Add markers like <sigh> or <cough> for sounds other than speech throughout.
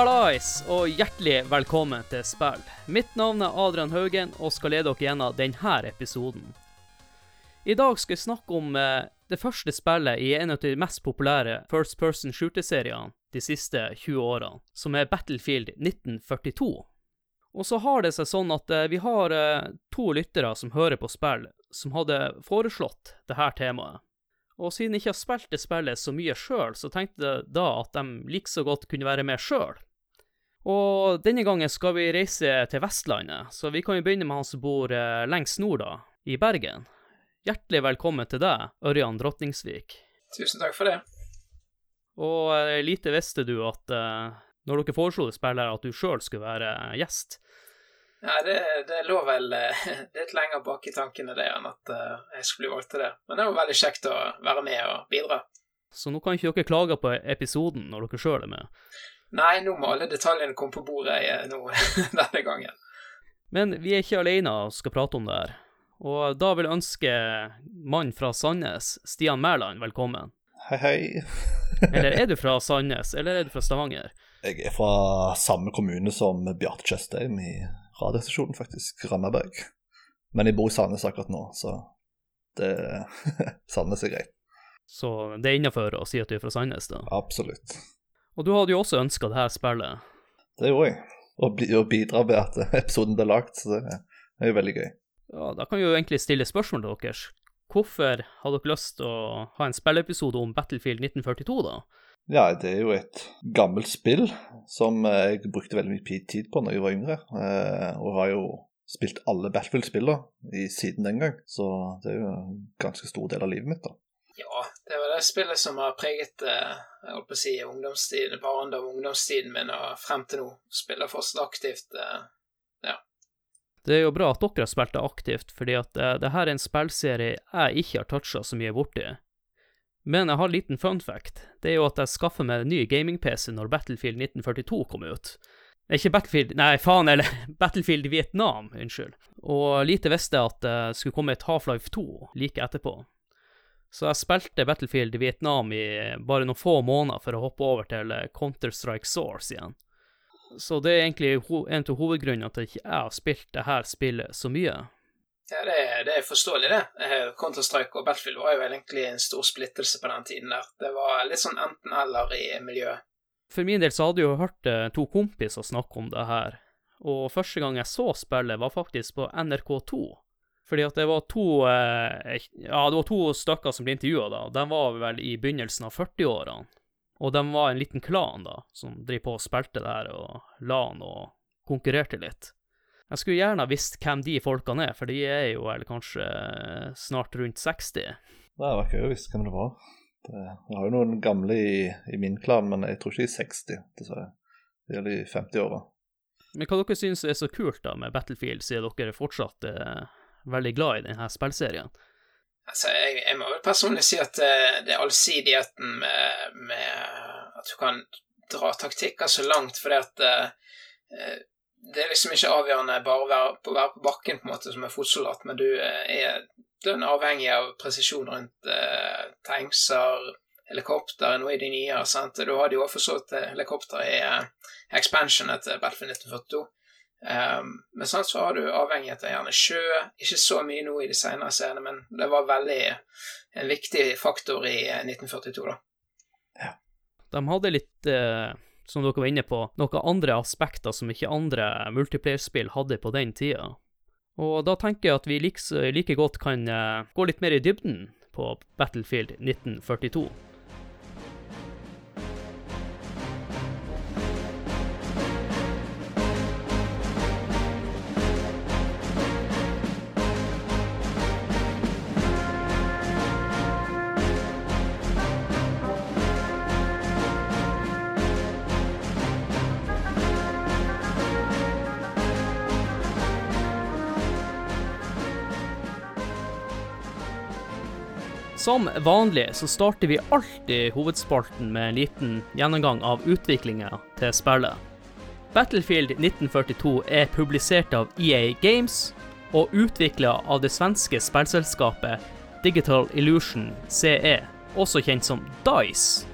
Hallais, og hjertelig velkommen til spill. Mitt navn er Adrian Haugen, og skal lede dere gjennom denne episoden. I dag skal jeg snakke om eh, det første spillet i en av de mest populære First Person Shooter-seriene de siste 20 årene, som er Battlefield 1942. Og så har det seg sånn at eh, vi har eh, to lyttere som hører på spill, som hadde foreslått dette temaet. Og siden jeg ikke har spilt det spillet så mye sjøl, så tenkte jeg da at de like så godt kunne være med sjøl. Og denne gangen skal vi reise til Vestlandet, så vi kan jo begynne med han som bor eh, lengst nord, da, i Bergen. Hjertelig velkommen til deg, Ørjan Drotningsvik. Tusen takk for det. Og eh, lite visste du at eh, når dere foreslo det spillet, at du sjøl skulle være gjest. Ja, det, det lå vel <laughs> litt lenger bak i tankene det enn at jeg skulle bli valgt til det. Men det var veldig kjekt å være med og bidra. Så nå kan ikke dere klage på episoden når dere sjøl er med. Nei, nå må alle detaljene komme på bordet eh, nå, <laughs> denne gangen. Men vi er ikke alene og skal prate om det her. Og da vil jeg ønske mann fra Sandnes, Stian Mæland, velkommen. Hei, hei. eller er du fra <laughs> Sandnes, eller er du fra Stavanger? Jeg er fra samme kommune som Bjarte Tjøstheim i radiostasjonen, faktisk. Rammaberg. Men jeg bor i Sandnes akkurat nå, så det <laughs> Sandnes er greit. Så det er innafor å si at du er fra Sandnes, da? Absolutt. Og du hadde jo også ønska det her spillet? Det gjorde jeg. Og bidra med at <laughs> episoden ble lagt, så det er jo veldig gøy. Ja, Da kan vi jo egentlig stille spørsmål til deres. Hvorfor har dere lyst til å ha en spilleepisode om Battlefield 1942, da? Ja, det er jo et gammelt spill som eh, jeg brukte veldig mye tid på når jeg var yngre. Eh, og har jo spilt alle Battlefield-spillene siden den gang, så det er jo en ganske stor del av livet mitt, da. Ja, det var det spillet som har preget eh, jeg holdt på å si, ungdomstiden, barndom, ungdomstiden min og frem til nå. Spiller fortsatt aktivt. Ja. Det er jo bra at dere har spilt det aktivt, fordi at det her er en spillserie jeg ikke har toucha så mye borti. Men jeg har en liten fun fact. Det er jo at jeg skaffer meg en ny gaming-PC når Battlefield 1942 kom ut. Ikke Battlefield Nei, faen, eller <laughs> Battlefield Vietnam, unnskyld. Og lite visste jeg at det skulle komme et Half-Life 2 like etterpå. Så jeg spilte Battlefield i Vietnam i bare noen få måneder for å hoppe over til Counter-Strike Source igjen. Så det er egentlig en av hovedgrunnene til at jeg ikke har spilt det her spillet så mye. Ja, det, det er forståelig, det. Eh, Counter-Strike og Battlefield var jo egentlig en stor splittelse på den tiden der. Det var litt sånn enten-eller i miljøet. For min del så hadde jeg jo hørt eh, to kompiser snakke om det her, og første gang jeg så spillet, var faktisk på NRK2. Fordi at det var to eh, Ja, det var to stykker som ble intervjua da, de var vel i begynnelsen av 40-årene. Og de var en liten klan, da, som driver på og spilte det her, og LAN og konkurrerte litt. Jeg skulle gjerne visst hvem de folkene er, for de er jo vel kanskje snart rundt 60. Det var ikke jo visst hvem det var. Det, jeg har jo noen gamle i, i, min klan, men jeg tror ikke de er 60, dessverre. De er i 50-åra. Men hva dere syns er så kult da med Battlefield, siden dere fortsatt er veldig glad i denne spillserien? Altså, jeg, jeg, må vel personlig si at uh, det er allsidigheten med, med, at du kan dra taktikker så langt, fordi at uh, det er liksom ikke avgjørende bare å være på, være på bakken på en måte som en fotsoldat, men du uh, er, er avhengig av presisjon rundt tankser, helikopter, noe i de nye. sant? Du hadde jo for så vidt helikopter i expansionet til Battlefield 1942. Um, men sånn så har du avhengighet av gjerne sjø, ikke så mye nå i de senere scenene, men det var veldig en viktig faktor i 1942, da. Ja. De hadde litt eh, som dere var inne på, noen andre aspekter som ikke andre multiplayerspill hadde på den tida. Og da tenker jeg at vi like, like godt kan eh, gå litt mer i dybden på Battlefield 1942. Som vanlig så starter vi alltid hovedspalten med en liten gjennomgang av utviklinga til spillet. Battlefield 1942 er publisert av EA Games og utvikla av det svenske spillselskapet Digital Illusion CE, også kjent som Dice.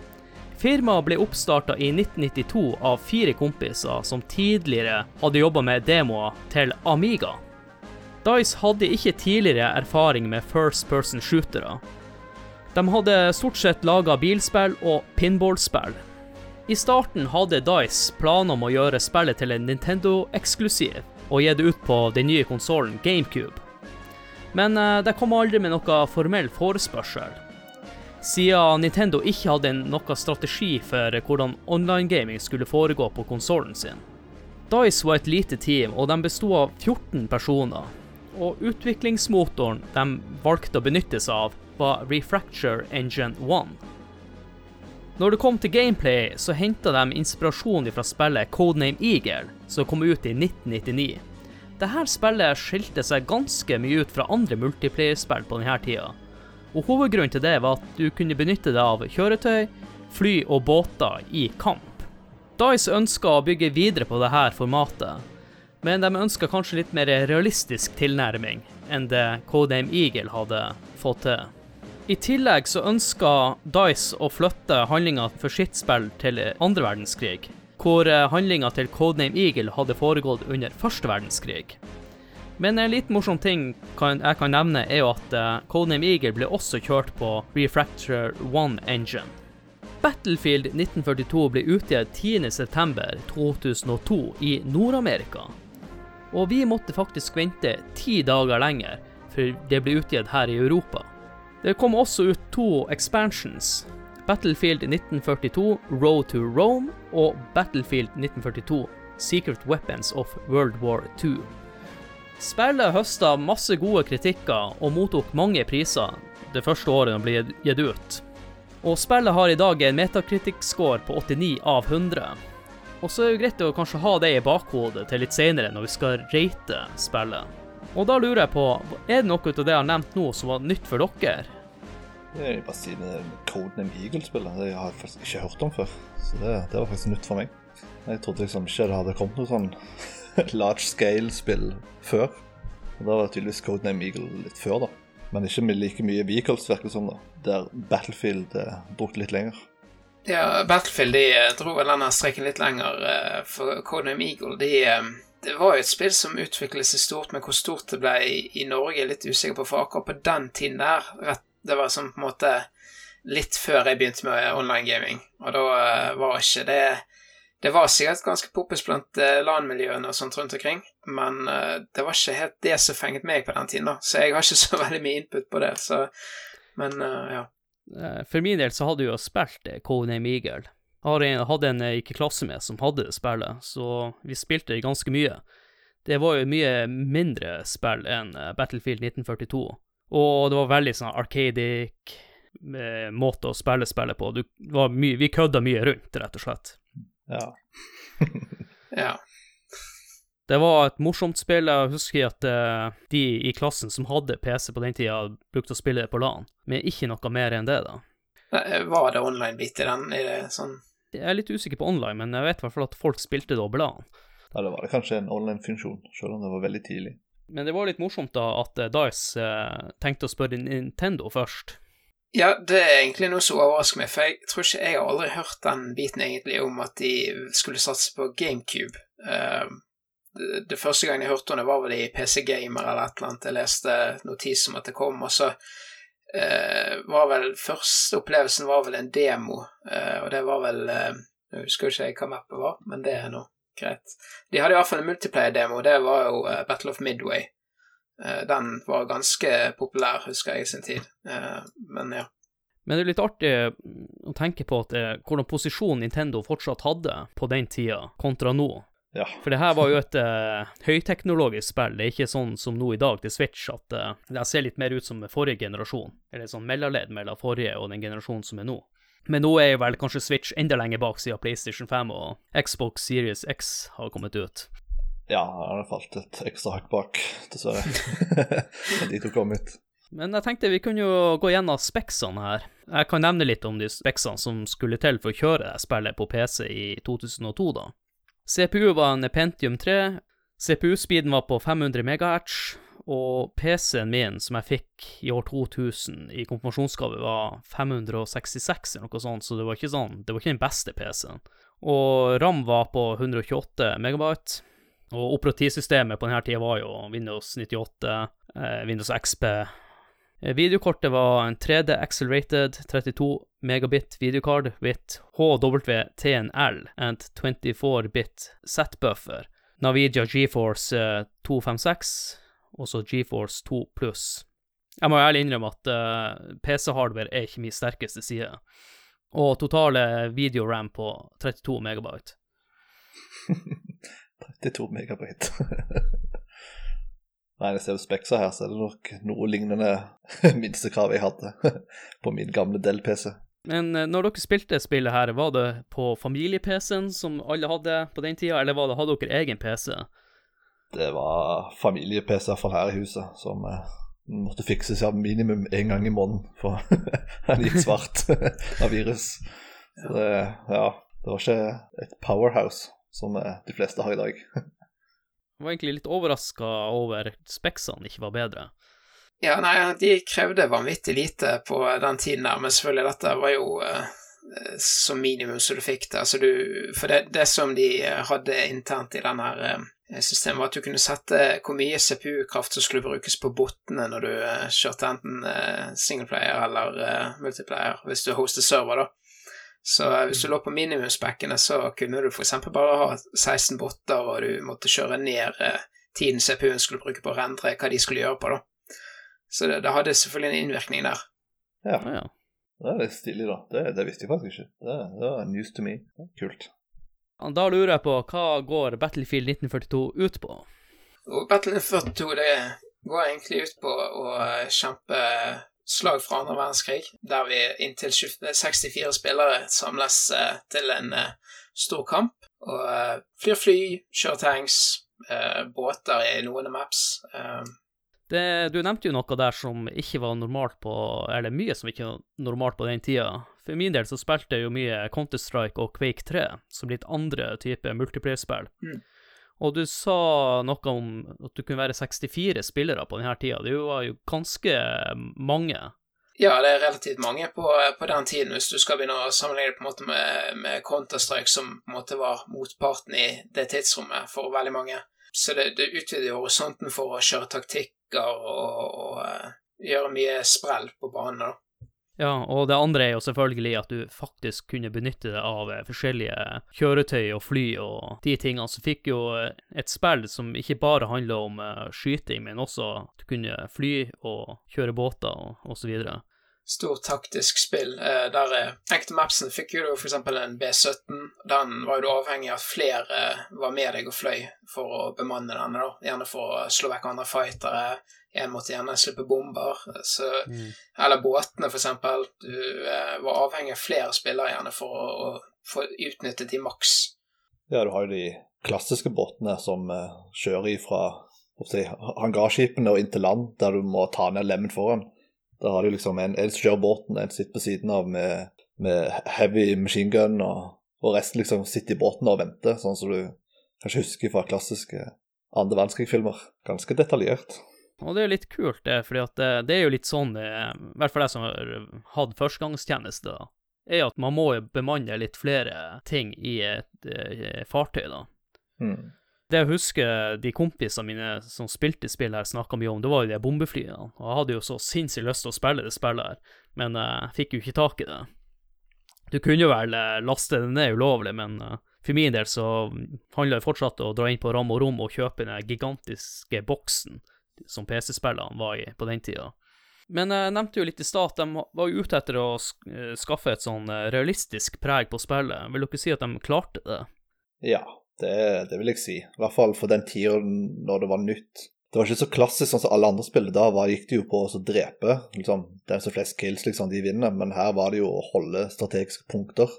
Firmaet ble oppstarta i 1992 av fire kompiser som tidligere hadde jobba med demoer til Amiga. Dice hadde ikke tidligere erfaring med first person shootere. De hadde stort sett laga bilspill og pinballspill. I starten hadde Dice planer om å gjøre spillet til en Nintendo-eksklusiv, og gi det ut på den nye konsollen GameCube. Men eh, det kom aldri med noe formell forespørsel. Siden Nintendo ikke hadde noen strategi for hvordan online-gaming skulle foregå på konsollen sin. Dice var et lite team, og de besto av 14 personer. Og utviklingsmotoren de valgte å benytte seg av, var Refracture Engine 1. Når det kom til gameplay, så henta de inspirasjon fra spillet Codename Eagle, som kom ut i 1999. Dette spillet skilte seg ganske mye ut fra andre multiplayerspill på denne tida. Og Hovedgrunnen til det var at du kunne benytte deg av kjøretøy, fly og båter i kamp. Dice ønska å bygge videre på dette formatet, men de ønska kanskje litt mer realistisk tilnærming enn det Codename Eagle hadde fått til. I tillegg så ønska Dice å flytte handlinga for sitt spill til andre verdenskrig, hvor eh, handlinga til Codename Eagle hadde foregått under første verdenskrig. Men en litt morsom ting jeg kan nevne, er jo at uh, Codename Eagle ble også kjørt på Refractor 1 Engine. Battlefield 1942 ble utgitt 10.9.2002 i Nord-Amerika. Og vi måtte faktisk vente ti dager lenger før det ble utgitt her i Europa. Det kom også ut to expansions. Battlefield 1942 Road to Rome og Battlefield 1942 Secret Weapons of World War II. Spillet høsta masse gode kritikker og mottok mange priser det første året det ble gitt ut. Og spillet har i dag en metakritikkscore på 89 av 100. Og så er det greit å kanskje ha det i bakhodet til litt senere når vi skal rate spillet. Og da lurer jeg på, er det noe av det jeg har nevnt nå som var nytt for dere? Jeg vil bare si siden Codename Eagle-spillet. Det har jeg faktisk ikke hørt om før. Så det, det var faktisk nytt for meg. Jeg trodde liksom ikke det hadde kommet noe sånn <laughs> large scale-spill før. Og Da var det tydeligvis Codename Eagle litt før, da. Men ikke med like mye vehicles, virker det som, da. Der Battlefield eh, brukte litt lenger. Ja, Battlefield de eh, dro vel denne streken litt lenger. Eh, for Codename Eagle de, eh, det var jo et spill som utviklet seg stort, men hvor stort det ble i, i Norge, er litt usikker på. For akkurat på den tiden der, rett det var sånn på en måte litt før jeg begynte med online gaming, og da uh, var ikke det Det var sikkert ganske poppis blant uh, LAN-miljøene og sånt rundt omkring, men uh, det var ikke helt det som fenget meg på den tiden, da, så jeg har ikke <laughs> så veldig mye input på det, så Men ja. For min del så hadde jeg jo spilt Codename Eagle. Jeg hadde en jeg gikk i klasse med som hadde det spillet, så vi spilte det ganske mye. Det var jo mye mindre spill enn Battlefield 1942. Og det var veldig sånn arcadic eh, måte å spille spillet på. Du, mye, vi kødda mye rundt, rett og slett. Ja. <laughs> ja. Det var et morsomt spill. Jeg husker at de i klassen som hadde PC på den tida, brukte å spille det på LAN, men ikke noe mer enn det, da. Var det online-bit i den? Er det sånn Jeg er litt usikker på online, men jeg vet i hvert fall at folk spilte det LAN. Ja, det var det kanskje en online-funksjon, selv om det var veldig tidlig. Men det var litt morsomt da at eh, Dice eh, tenkte å spørre Nintendo først. Ja, det er egentlig noe som overrasker meg, for jeg tror ikke jeg har aldri hørt den biten egentlig om at de skulle satse på GameCube. Uh, det, det, første gang jeg hørte om det, var vel i PC Gamer eller et eller annet. Jeg leste notis om at det kom, og så var vel Første opplevelsen var vel en demo, uh, og det var vel Jeg husker ikke hva mappet var, men det er noe greit. De hadde i hvert fall en multiplayer-demo, det var jo Battle of Midway. Den var ganske populær, husker jeg, i sin tid. Men ja. Men det er litt artig å tenke på at, hvordan posisjon Nintendo fortsatt hadde på den tida, kontra nå. Ja. For det her var jo et uh, høyteknologisk spill. Det er ikke sånn som nå i dag til Switch, at uh, det ser litt mer ut som forrige generasjon. Eller sånn mellomledd mellom forrige og den generasjonen som er nå. Men nå er jo vel kanskje Switch enda lenger bak siden PlayStation 5 og Xbox Series X har kommet ut. Ja, det har falt et ekstra hakk bak, dessverre. <laughs> de to kom ut. Men jeg tenkte vi kunne jo gå gjennom speksene her. Jeg kan nevne litt om de speksene som skulle til for å kjøre spillet på PC i 2002, da. CPU var en Pentium 3, CPU-speeden var på 500 MHz, og PC-en min som jeg fikk i år 2000 i konfirmasjonsgave, var 566 eller noe sånt, så det var ikke sånn, det var ikke den beste PC-en. Og RAM var på 128 megabyte, og operativsystemet på denne tida var jo Windows 98, eh, Windows XP. Eh, Videokortet var en 3D accelerated 32 megabit videokard with HWTNL and 24-bit set-buffer. Navidia GeForce eh, 256, og så GeForce 2 pluss. Jeg må ærlig innrømme at uh, PC-hardware er ikke min sterkeste side. Og totale videoram på 32 megabyte. <laughs> 32 megabyte. <laughs> Nei, jeg ser speksa her, så er det nok noe lignende <laughs> minstekrav jeg hadde på min gamle Dell-PC. Men eh, når dere spilte spillet her, var det på familie-PC-en som alle hadde på den tida, eller var det, hadde dere egen PC? Det var familie-PC, i her i huset, som eh, måtte fikses av minimum én gang i måneden, for <laughs> den gikk svart <laughs> av virus. Så det, ja, det var ikke et powerhouse som eh, de fleste har i dag. <laughs> Jeg var egentlig litt overraska over at speksene ikke var bedre. Ja, nei, de krevde vanvittig lite på den tiden der, men selvfølgelig, dette var jo eh, som minimum som du fikk det. Altså du For det, det som de hadde internt i den her eh, systemet, var at du kunne sette hvor mye CPU-kraft som skulle brukes på botene når du eh, kjørte enten eh, singleplayer eller eh, multiplayer, hvis du hostet server, da. Så eh, hvis du lå på minimumsbekkene, så kunne du f.eks. bare ha 16 botter, og du måtte kjøre ned eh, tiden CPU-en skulle bruke på å rendre hva de skulle gjøre på, da. Så det, det hadde selvfølgelig en innvirkning der. Ja, Ja, det er litt stilig, da. Det, det visste jeg faktisk ikke. Det, det var news to me. Er Kult. Da lurer jeg på, hva går Battlefield 1942 ut på? Og Battlefield 42 det går egentlig ut på å eh, kjempe slag fra andre verdenskrig, der vi inntil 64 spillere samles eh, til en eh, stor kamp. Og eh, flyr fly, kjører tanks, eh, båter i noen maps. Det, du nevnte jo noe der som ikke var normalt på Eller mye som ikke var normalt på den tida. For min del så spilte jeg jo mye Counter-Strike og Quake 3, som litt andre type multiplayer-spill. Mm. Og du sa noe om at du kunne være 64 spillere på denne tida. Det var jo ganske mange. ja, det er relativt mange på, på den tiden, hvis du skal begynne å sammenligne det på en måte med, med Counter-Strike, som på en måte var motparten i det tidsrommet for veldig mange. Så det, det utvider horisonten for å kjøre taktikker og, og eh, gjøre mye sprell på banen. da. Ja, og det andre er jo selvfølgelig at du faktisk kunne benytte deg av eh, forskjellige kjøretøy og fly og de tingene. Så fikk jo eh, et spill som ikke bare handler om skyting, men også at du kunne fly og kjøre båter og, og videre. Stort taktisk spill. Eh, der eh, enkelte mapsen fikk jo f.eks. en B17. Den var jo avhengig av at flere eh, var med deg og fløy for å bemanne denne, da. Gjerne for å slå vekk andre fightere. En måtte gjerne slippe bomber. Så, Eller båtene, eksempel. Du eh, var avhengig av flere spillere gjerne for å, å få utnyttet de maks. Ja, du har jo de klassiske båtene som eh, kjører ifra si, hangarskipene og inn til land, der du må ta ned lemmen foran. Da har du liksom en, en som kjører båten, en sitter på siden av med, med heavy machine gun, og, og resten liksom sitter i båten og venter, sånn som du kanskje husker fra klassiske andre verdenskrig-filmer. Ganske detaljert. Og det er jo litt kult, det, fordi at det, det er jo litt sånn, eh, i hvert fall jeg som har hatt førstegangstjeneste, da, er at man må bemanne litt flere ting i et et fartøy, da. Mm. Det jeg husker de kompisene mine som spilte spill her, snakka mye om, det var jo de bombeflyene. Og jeg hadde jo så sinnssykt lyst til å spille det spillet her, men eh, jeg fikk jo ikke tak i det. Du kunne jo vel eh, laste det ned ulovlig, men eh, for min del så handler det fortsatt om å dra inn på Ram og Rom og kjøpe den gigantiske boksen som PC-spillene var i på den tida. Men jeg nevnte jo litt i stad at de var ute etter å skaffe et sånn realistisk preg på spillet. Vil dere si at de klarte det? Ja, det, det vil jeg si. I hvert fall for den tida når det var nytt. Det var ikke så klassisk sånn som alle andre spill. Da var, gikk det jo på å drepe. Liksom, den som flest kills, liksom, de vinner. Men her var det jo å holde strategiske punkter.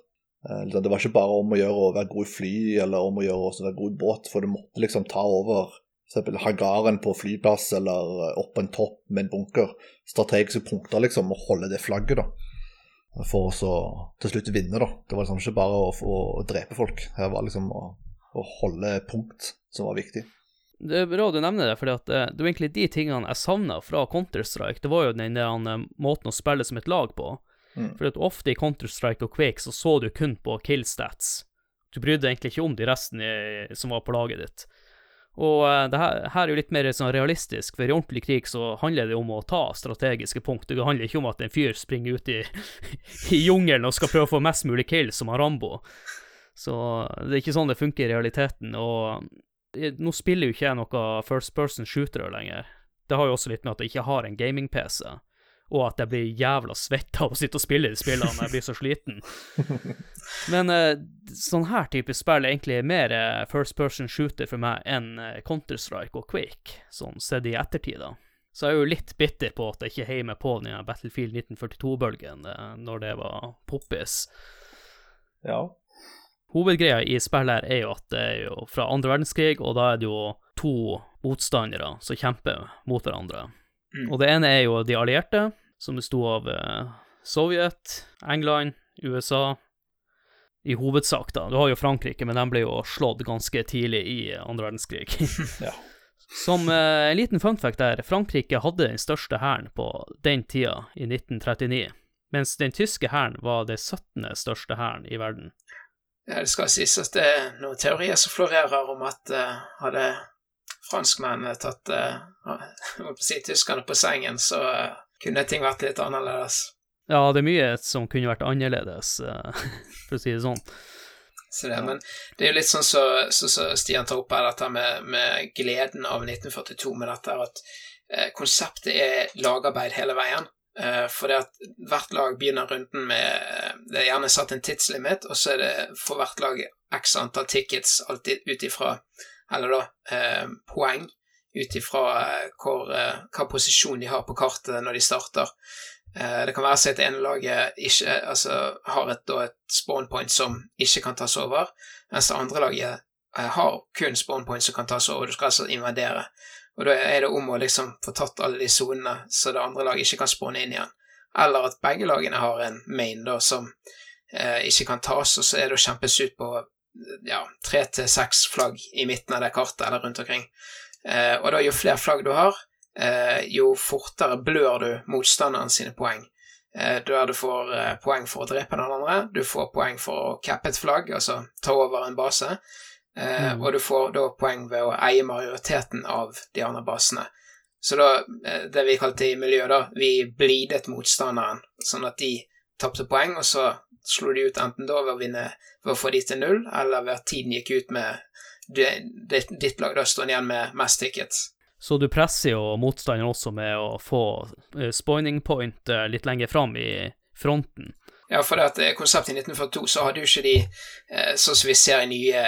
Eh, liksom, det var ikke bare om å gjøre å være god i fly, eller om å gjøre å være god i båt, for du måtte liksom ta over f.eks. hangaren på flyplass, eller eh, opp på en topp med en bunker. Strategiske punkter, liksom, og holde det flagget, da. For å til slutt vinne, da. Det var liksom ikke bare å, å, å drepe folk. Her var liksom å, å holde punkt som var viktig. Det er bra du nevner det, for det er egentlig de tingene jeg savna fra Counter-Strike. Det var jo den der eh, måten å spille som et lag på. Mm. For ofte i Counter-Strike og Quake så så du kun på kill stats. Du brydde egentlig ikke om de resten i, som var på laget ditt. Og uh, det her, her, er jo litt mer sånn realistisk, for i ordentlig krig så handler det om å ta strategiske punkt. Det handler ikke om at en fyr springer ut i, <laughs> i jungelen og skal prøve å få mest mulig kill, som han Rambo. Så det er ikke sånn det funker i realiteten. Og nå spiller jo ikke jeg noe first person shooter lenger. Det har jo også litt med at jeg ikke har en gaming-PC, og at jeg blir jævla svett av å sitte og spille de spillene når jeg blir så sliten. <laughs> Men uh, sånn her type spill er egentlig mer uh, first person shooter for meg enn uh, Counter-Strike og Quake, sånn sett i ettertid, da. Så jeg er jo litt bitter på at jeg ikke heier meg på den Battlefield 1942-bølgen når det var poppis. Ja. Hovedgreia i spillet her er jo at det er jo fra andre verdenskrig, og da er det jo to motstandere som kjemper mot hverandre. Mm. Og det ene er jo de allierte, som besto av Sovjet, England, USA i hovedsak, da. Du har jo Frankrike, men de ble jo slått ganske tidlig i andre verdenskrig. <laughs> ja. Som eh, en liten fun fact der, Frankrike hadde den største hæren på den tida, i 1939, mens den tyske hæren var det 17. største hæren i verden. Ja, det skal sies at det er noen teorier som florerer om at uh, hadde franskmennene tatt <laughs> uh, si, tyskerne på sengen, så uh, kunne ting vært litt annerledes. Ja, det er mye som kunne vært annerledes, <laughs> for å si det sånn. Så det, men det er jo litt sånn som så, så Stian tar opp her, dette med, med, gleden av 1942, med dette at konseptet er lagarbeid hele veien. Eh, for det at hvert lag begynner runden med Det er gjerne satt en tidslimit, og så er det for hvert lag x antall tickets alltid ut ifra Eller da eh, poeng ut ifra eh, hva posisjon de har på kartet når de starter. Eh, det kan være seg at ene laget ikke, altså, har et, da, et spawn point som ikke kan tas over, mens det andre laget eh, har kun spawn point som kan tas over. Du skal altså invadere. Og da er det om å liksom få tatt alle de sonene, så det andre laget ikke kan spåne inn igjen. Eller at begge lagene har en main da som eh, ikke kan tas, og så er det å kjempes ut på ja, tre til seks flagg i midten av det kartet eller rundt omkring. Eh, og da jo flere flagg du har, eh, jo fortere blør du motstanderen sine poeng. Eh, der du får eh, poeng for å drepe den andre, du får poeng for å cappe et flagg, altså ta over en base, eh, mm. og du får da poeng ved å eie majoriteten av de andre basene. Så da, eh, det vi kalte i miljøet, da, vi blidet motstanderen, sånn at de tapte poeng, og så slo de ut enten da ved å vinne ved å få de til null, eller ved at tiden gikk ut med ditt lag da stående igjen med mest tickets. Så du presser jo motstanderen også med å få spoining spawning point litt lenger fram i fronten. Ja, for det at eh, konseptet i 1942 så hadde jo ikke de eh, sånn som vi ser i nye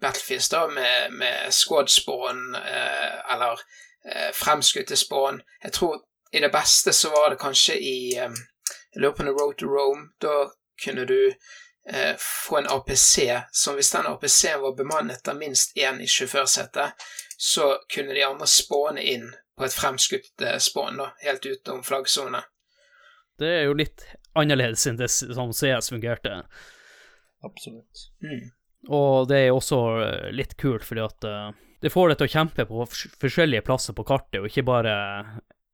Battlefields, da, med, med squad spawn eh, eller eh, fremskutte spawn. Jeg tror i det beste så var det kanskje i eh, Løpende Road to Rome. Da kunne du eh, få en APC som hvis den APC-en var bemannet av minst én i sjåførsetet, så kunne de andre spåne inn på et fremskutt spawn, da, helt utenom flaggsone. Det er jo litt annerledes enn det som CS fungerte. Absolutt. Mm. Og det er også eh, litt kult, fordi at uh, det får deg til å kjempe på forskjellige plasser på kartet, og ikke bare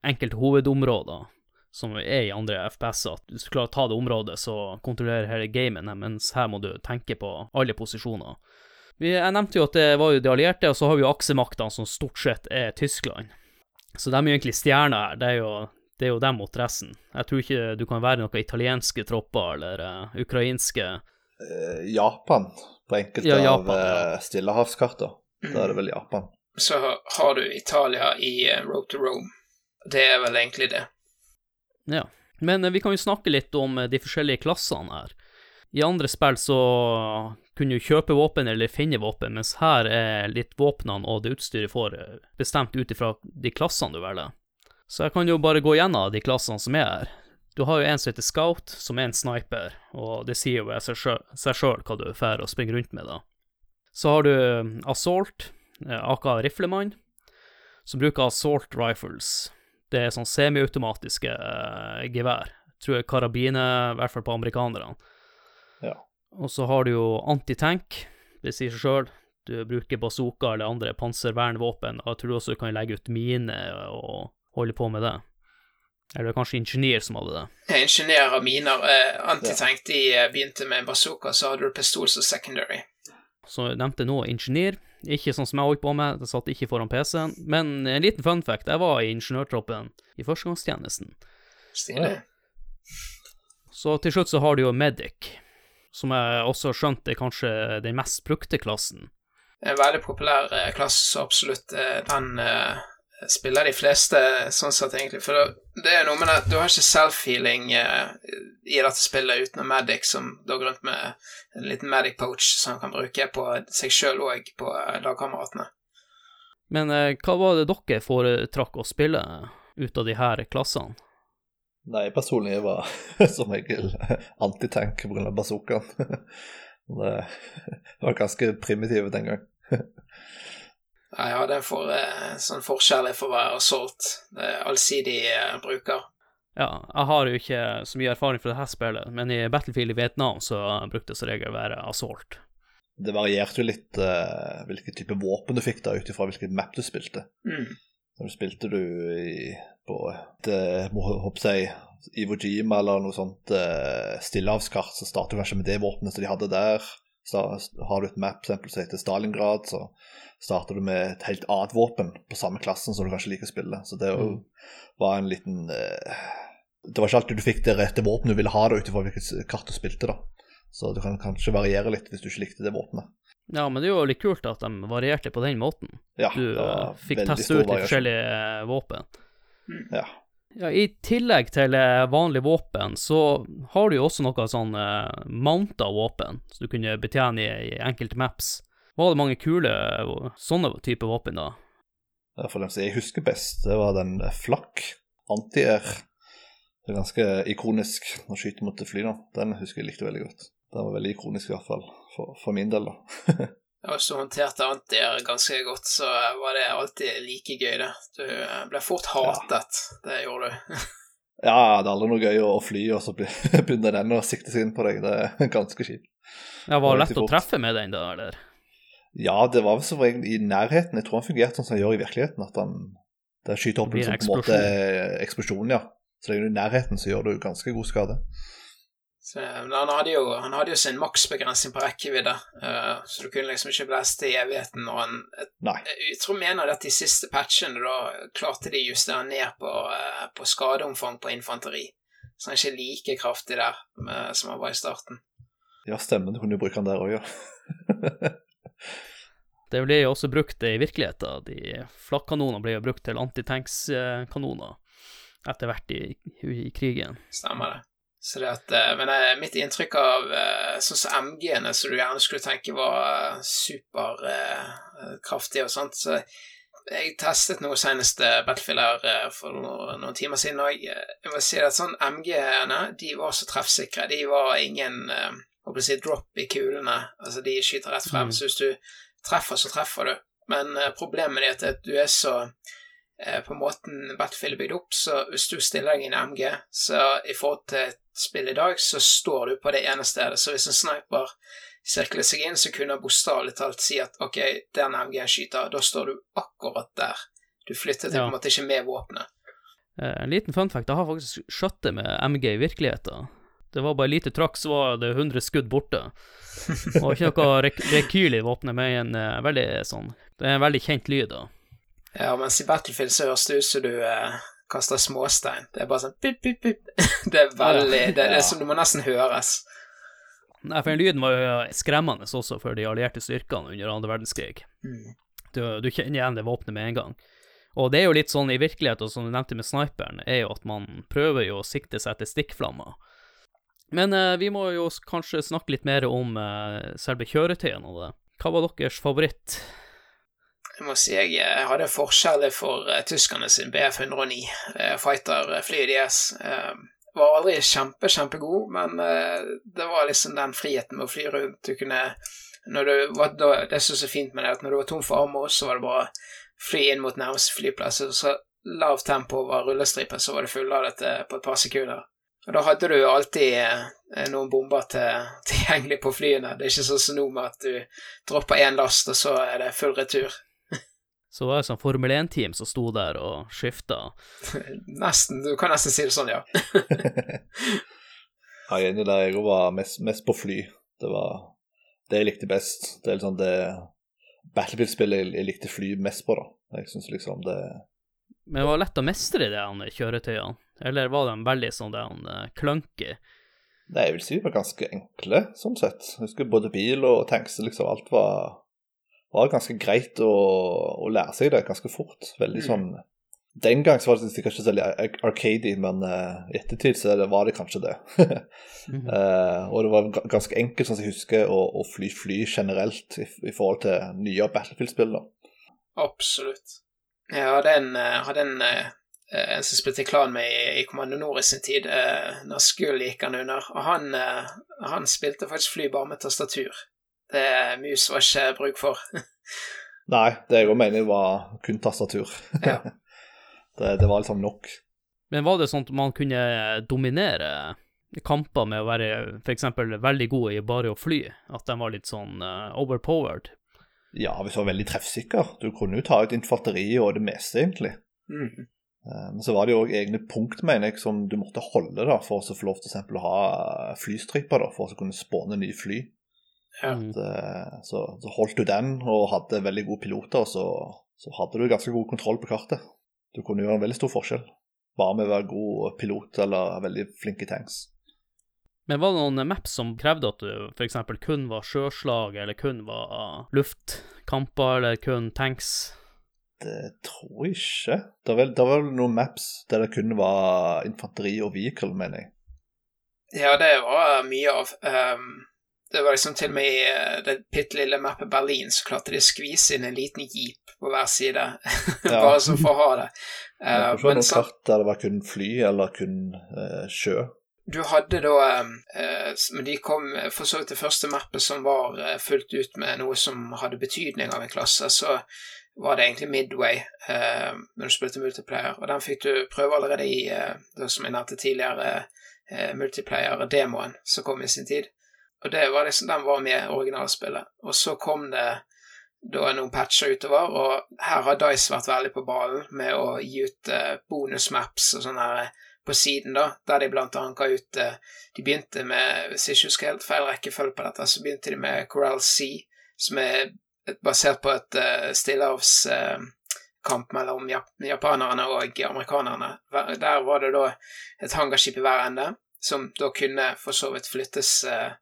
enkelte hovedområder, som er i andre FPS-er. At hvis du klarer å ta det området, så kontrollerer hele gamen, mens her må du tenke på alle posisjoner. Jeg nevnte jo at det var jo de allierte, og så har vi jo aksemaktene, som stort sett er Tyskland. Så de er jo egentlig stjerner her. Det er jo, det er jo dem mot resten. Jeg tror ikke du kan være noen italienske tropper eller uh, ukrainske uh, Japan, på enkelte ja, Japan, av ja. stillehavskarter. Da er det vel Japan. Så har du Italia i Road to Rome. Det er vel egentlig det. Ja. Men vi kan jo snakke litt om de forskjellige klassene her. I andre spill så kunne du kjøpe våpen eller finne våpen, mens her er litt våpnene og det utstyret får eh, bestemt ut ifra de klassene du velger. Så jeg kan jo bare gå gjennom de klassene som er her. Du har jo en som heter Scout, som er en sniper, og det sier jo seg sjøl hva du får å springe rundt med, da. Så har du eh, Assault, eh, aka riflemann, som bruker Assault Rifles. Det er sånn semiautomatiske eh, gevær. Tror jeg karabiner, i hvert fall på amerikanerne. Ja. Og så har du jo antitank, det sier seg sjøl. du bruker bazooka eller andre panservernvåpen. Og jeg tror også du kan legge ut miner og holde på med det. Eller det er kanskje ingeniør som hadde det. Ingeniør og miner. Eh, Antitank de eh, begynte med bazooka, så hadde du pistol som secondary. Så jeg nevnte nå ingeniør. Ikke sånn som jeg holdt på med, jeg satt ikke foran PC-en. Men en liten fun fact, jeg var i ingeniørtroppen i førstegangstjenesten. Stilig. Så til slutt så har du jo Medic, som jeg også har skjønt er kanskje den mest brukte klassen. En veldig populær eh, klasse, så absolutt eh, den eh, spiller de fleste sånn sett, egentlig. For det, er noe med det du har ikke self-healing eh, i dette spillet utenom Medic, som går rundt med en liten Medic Poach som han kan bruke på seg sjøl og på eh, lagkameratene. Men eh, hva var det dere foretrakk å spille ut av de her klassene? Nei, personlig var <laughs> som regel antitank pga. bazookaen. <laughs> det var ganske primitive den gang. <laughs> Ja, jeg hadde en for, eh, sånn forkjærlighet for å være assault. Det allsidig eh, bruker. Ja, jeg har jo ikke så mye erfaring fra dette spillet, men i Battlefield i Vietnam så brukte det som regel å være assault. Det varierte jo litt uh, hvilken type våpen du fikk da, ut ifra hvilken map du spilte. Mm. Så spilte du i, på et må håpe jeg, Ivo Jima eller noe sånt uh, stillehavskart, så startet du kanskje med det våpenet som de hadde der. Så har du et map eksempel, som heter Stalingrad, så starter du med et helt annet våpen på samme klassen som du kanskje liker å spille. Så det mm. var en liten uh, Det var ikke alltid du fikk det rette våpenet du ville ha, ut ifra hvilket kart du spilte. da. Så det kan kanskje variere litt hvis du ikke likte det våpenet. Ja, men det er jo litt kult at de varierte på den måten. Ja, du uh, fikk teste ut de forskjellige uh, våpen. Mm. Ja. Ja, I tillegg til vanlige våpen, så har du jo også noe sånn uh, mounta våpen som du kunne betjene i, i enkelte maps. Var det mange kule sånne type våpen da? For dem som jeg husker best, det var den flakk anti-air. Det er ganske ikonisk å skyte mot fly da. Den husker jeg likte veldig godt. Den var veldig ikonisk i hvert fall, for, for min del, da. <laughs> Ja, hvis du håndterte det ganske godt, så var det alltid like gøy, det. Du ble fort hatet, ja. det gjorde du. <laughs> ja, det er aldri noe gøy å fly, og så <laughs> begynner den å sikte seg inn på deg. Det er ganske kjipt. Ja, Var det lett å treffe med den, da, eller? Ja, det var vel som regel i nærheten. Jeg tror han fungerte sånn som han gjør i virkeligheten. At han det skyter opp en sånn på en måte eksplosjon, ja. Så det er jo i nærheten så gjør du ganske god skade. Så, men han hadde, jo, han hadde jo sin maksbegrensning på rekkevidde, uh, så du kunne liksom ikke blæste i evigheten. Og han, Nei. jeg tror mener at de siste patchene da klarte de å justere ned på, uh, på, skadeomfang på infanteri. Så han er ikke like kraftig der med, som han var i starten. Ja, stemmer. Du kunne jo bruke han der òg, ja. <laughs> det ble jo også brukt i virkeligheten. De flakkanonene ble jo brukt til antitankskanoner etter hvert i, i krigen. Stemmer det. Så det at, eh, men eh, mitt inntrykk av eh, sånn som MG-ene, som du gjerne skulle tenke var superkraftige og sånt så Jeg testet noe seneste Battlefield her for noen timer siden, og jeg må si at sånn MG-ene de var så treffsikre. De var ingen å si, drop i kulene. Altså, de skyter rett frem. Mm. Så hvis du treffer, så treffer du. Men problemet er at du er så på måten Battlefield er bygd opp, så hvis du stiller deg i en MG, så i forhold til spill i dag, så står du på det ene stedet. Så hvis en sniper sirkler seg inn, så kunne han bokstavelig talt si at ok, den MG-en skyter, da står du akkurat der. Du flytter til ja. på en måte ikke med våpenet. Eh, en liten fun fact, jeg har faktisk skjøtt det med MG i virkeligheten. Det var bare lite trakk, så var det 100 skudd borte. Og ikke noe rek rekyl i våpenet, men en uh, veldig sånn Det er en veldig kjent lyd, da. Ja, mens i Battlefield så høres det ut som du uh, kaster småstein. Det er bare sånn pip, pip, pip. <laughs> Det er veldig Det, det som det må nesten høres. Nei, for den lyden var jo skremmende også for de allierte styrkene under andre verdenskrig. Mm. Du, du, kjenner igjen det våpenet med en gang. Og det er jo litt sånn i virkeligheten, som du nevnte med sniperen, er jo at man prøver jo å sikte seg etter stikkflammer. Men eh, vi må jo kanskje snakke litt mer om eh, selve kjøretøyene og det. Hva var deres favoritt? Jeg må si jeg, hadde forskjeller for uh, tyskerne sin BF109, uh, fighter-flyet deres. Uh, var aldri kjempe, kjempegod, men det var liksom den friheten med å fly rundt. Du kunne når du Det som er så fint med det, at når du var tom for armer, så var det bare fly inn mot nærmeste flyplass. Og så lavt tempo over rullestripen, så var det fulladet på et par sekunder. Og da hadde du jo alltid eh, noen bomber til, <laughs> tilgjengelig på flyene. Det er ikke sånn som nå med at du dropper én last, og så er det full retur. Så var det sånn Formel 1-team som sto der og skifta. <laughs> Nesten. Du kan nesten si det sånn, ja. <laughs> Ja, Jeg er enig der. Jeg var mest, mest på fly. Det var det jeg likte best. Det er liksom det Battlefield-spillet jeg, jeg likte fly mest på, da. Jeg synes liksom det Men det var lett å mestre de han kjøretøyene? Eller var de veldig sånn det han eh, clunky? Nei, jeg vil si de var ganske enkle, sånn sett. Jeg husker både bil og tanks, liksom alt var, var ganske greit å, å lære seg det ganske fort. Veldig Mm. sånn Den gang så var det sikkert ikke så arcady, men i ettertid så det- var det kanskje det. <laughs> Mhm. uh, og det var ganske enkelt, sånn som jeg husker, å, å fly fly generelt i, i forhold til nye Battlefield-spill. Absolutt. Jeg hadde en, eh, hadde en, en som spilte klan med i, i Kommando Nord i sin tid, uh, når Skull gikk han under, og han, han spilte faktisk fly bare med tastatur. Det mus var ikke bruk for. <laughs> Nei, det jeg òg mener var kun tastatur. <laughs> Ja. <laughs> det, det var liksom nok. Men var det sånn at man kunne dominere kamper med å være f.eks. veldig god i bare å fly? At de var litt sånn uh, overpowered? Ja, hvis du var veldig treffsikker. Du kunne jo ta ut infanteriet og det meste, egentlig. Mm. Eh, Men så var det jo òg egne punkt, mener jeg, som du måtte holde da, for å få lov til eksempel å ha flystriper, da, for å kunne spåne nye fly. Ja. At, Så, så holdt du den og hadde veldig gode piloter, så, så hadde du ganske god kontroll på kartet. Du kunne gjøre en veldig stor forskjell, bare med å være god pilot eller veldig flink i tanks. Men var det noen maps som krevde at du f.eks. kun var sjøslag, eller kun var luftkamper, eller kun tanks? Det tror jeg ikke. Det var det var vel noen maps der det kun var infanteri og vehicle, mener jeg. Ja, det var mye av. Um, det var liksom til og med i eh, det bitte lille mappet Berlin så klarte de å skvise inn en liten jeep på hver side, <laughs> bare så for å ha det. <laughs> Jeg Uh, det var men noen kart der det var kun fly eller kun uh, sjø. du hadde da eh, Men de kom eh, for så vidt det første mappet som var eh, fullt ut med noe som hadde betydning av en klasse, så var det egentlig Midway eh, når du spilte multiplayer, og den fikk du prøve allerede i eh, det som jeg nevnte tidligere, eh, multiplayer-demoen som kom i sin tid. Og det var liksom, den var med originalspillet. Og så kom det da noen patcher utover, og her har Dice vært veldig på ballen med å gi ut eh, bonusmaps og sånn her eh, på siden, da, der de blant annet ga ut eh, De begynte med, hvis jeg ikke husker helt feil rekkefølge på dette, så begynte de med Coral Sea, som er basert på et uh, stillehavskamp mellom jap japanerne og amerikanerne. Der var det da et hangarskip i hver ende, som da kunne for så vidt flyttes eh,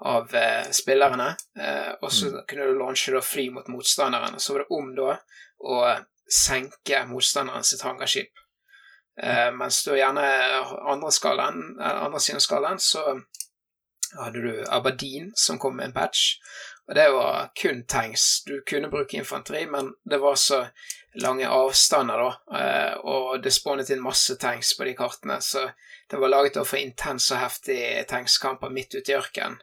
av eh, spillerne, eh, og så kunne du launche da fly mot motstanderen. Og Så var det om da å senke motstanderen sitt hangarskip. Eh, mens du gjerne andre, skalaen, eh, andre siden av skalaen så hadde du Aberdeen som kom med en patch, og det var kun tanks. Du kunne bruke infanteri, men det var så lange avstander, da, eh, og det spånet inn masse tanks på de kartene, så det var laget for intens og heftig tankskamper midt ute i ørkenen.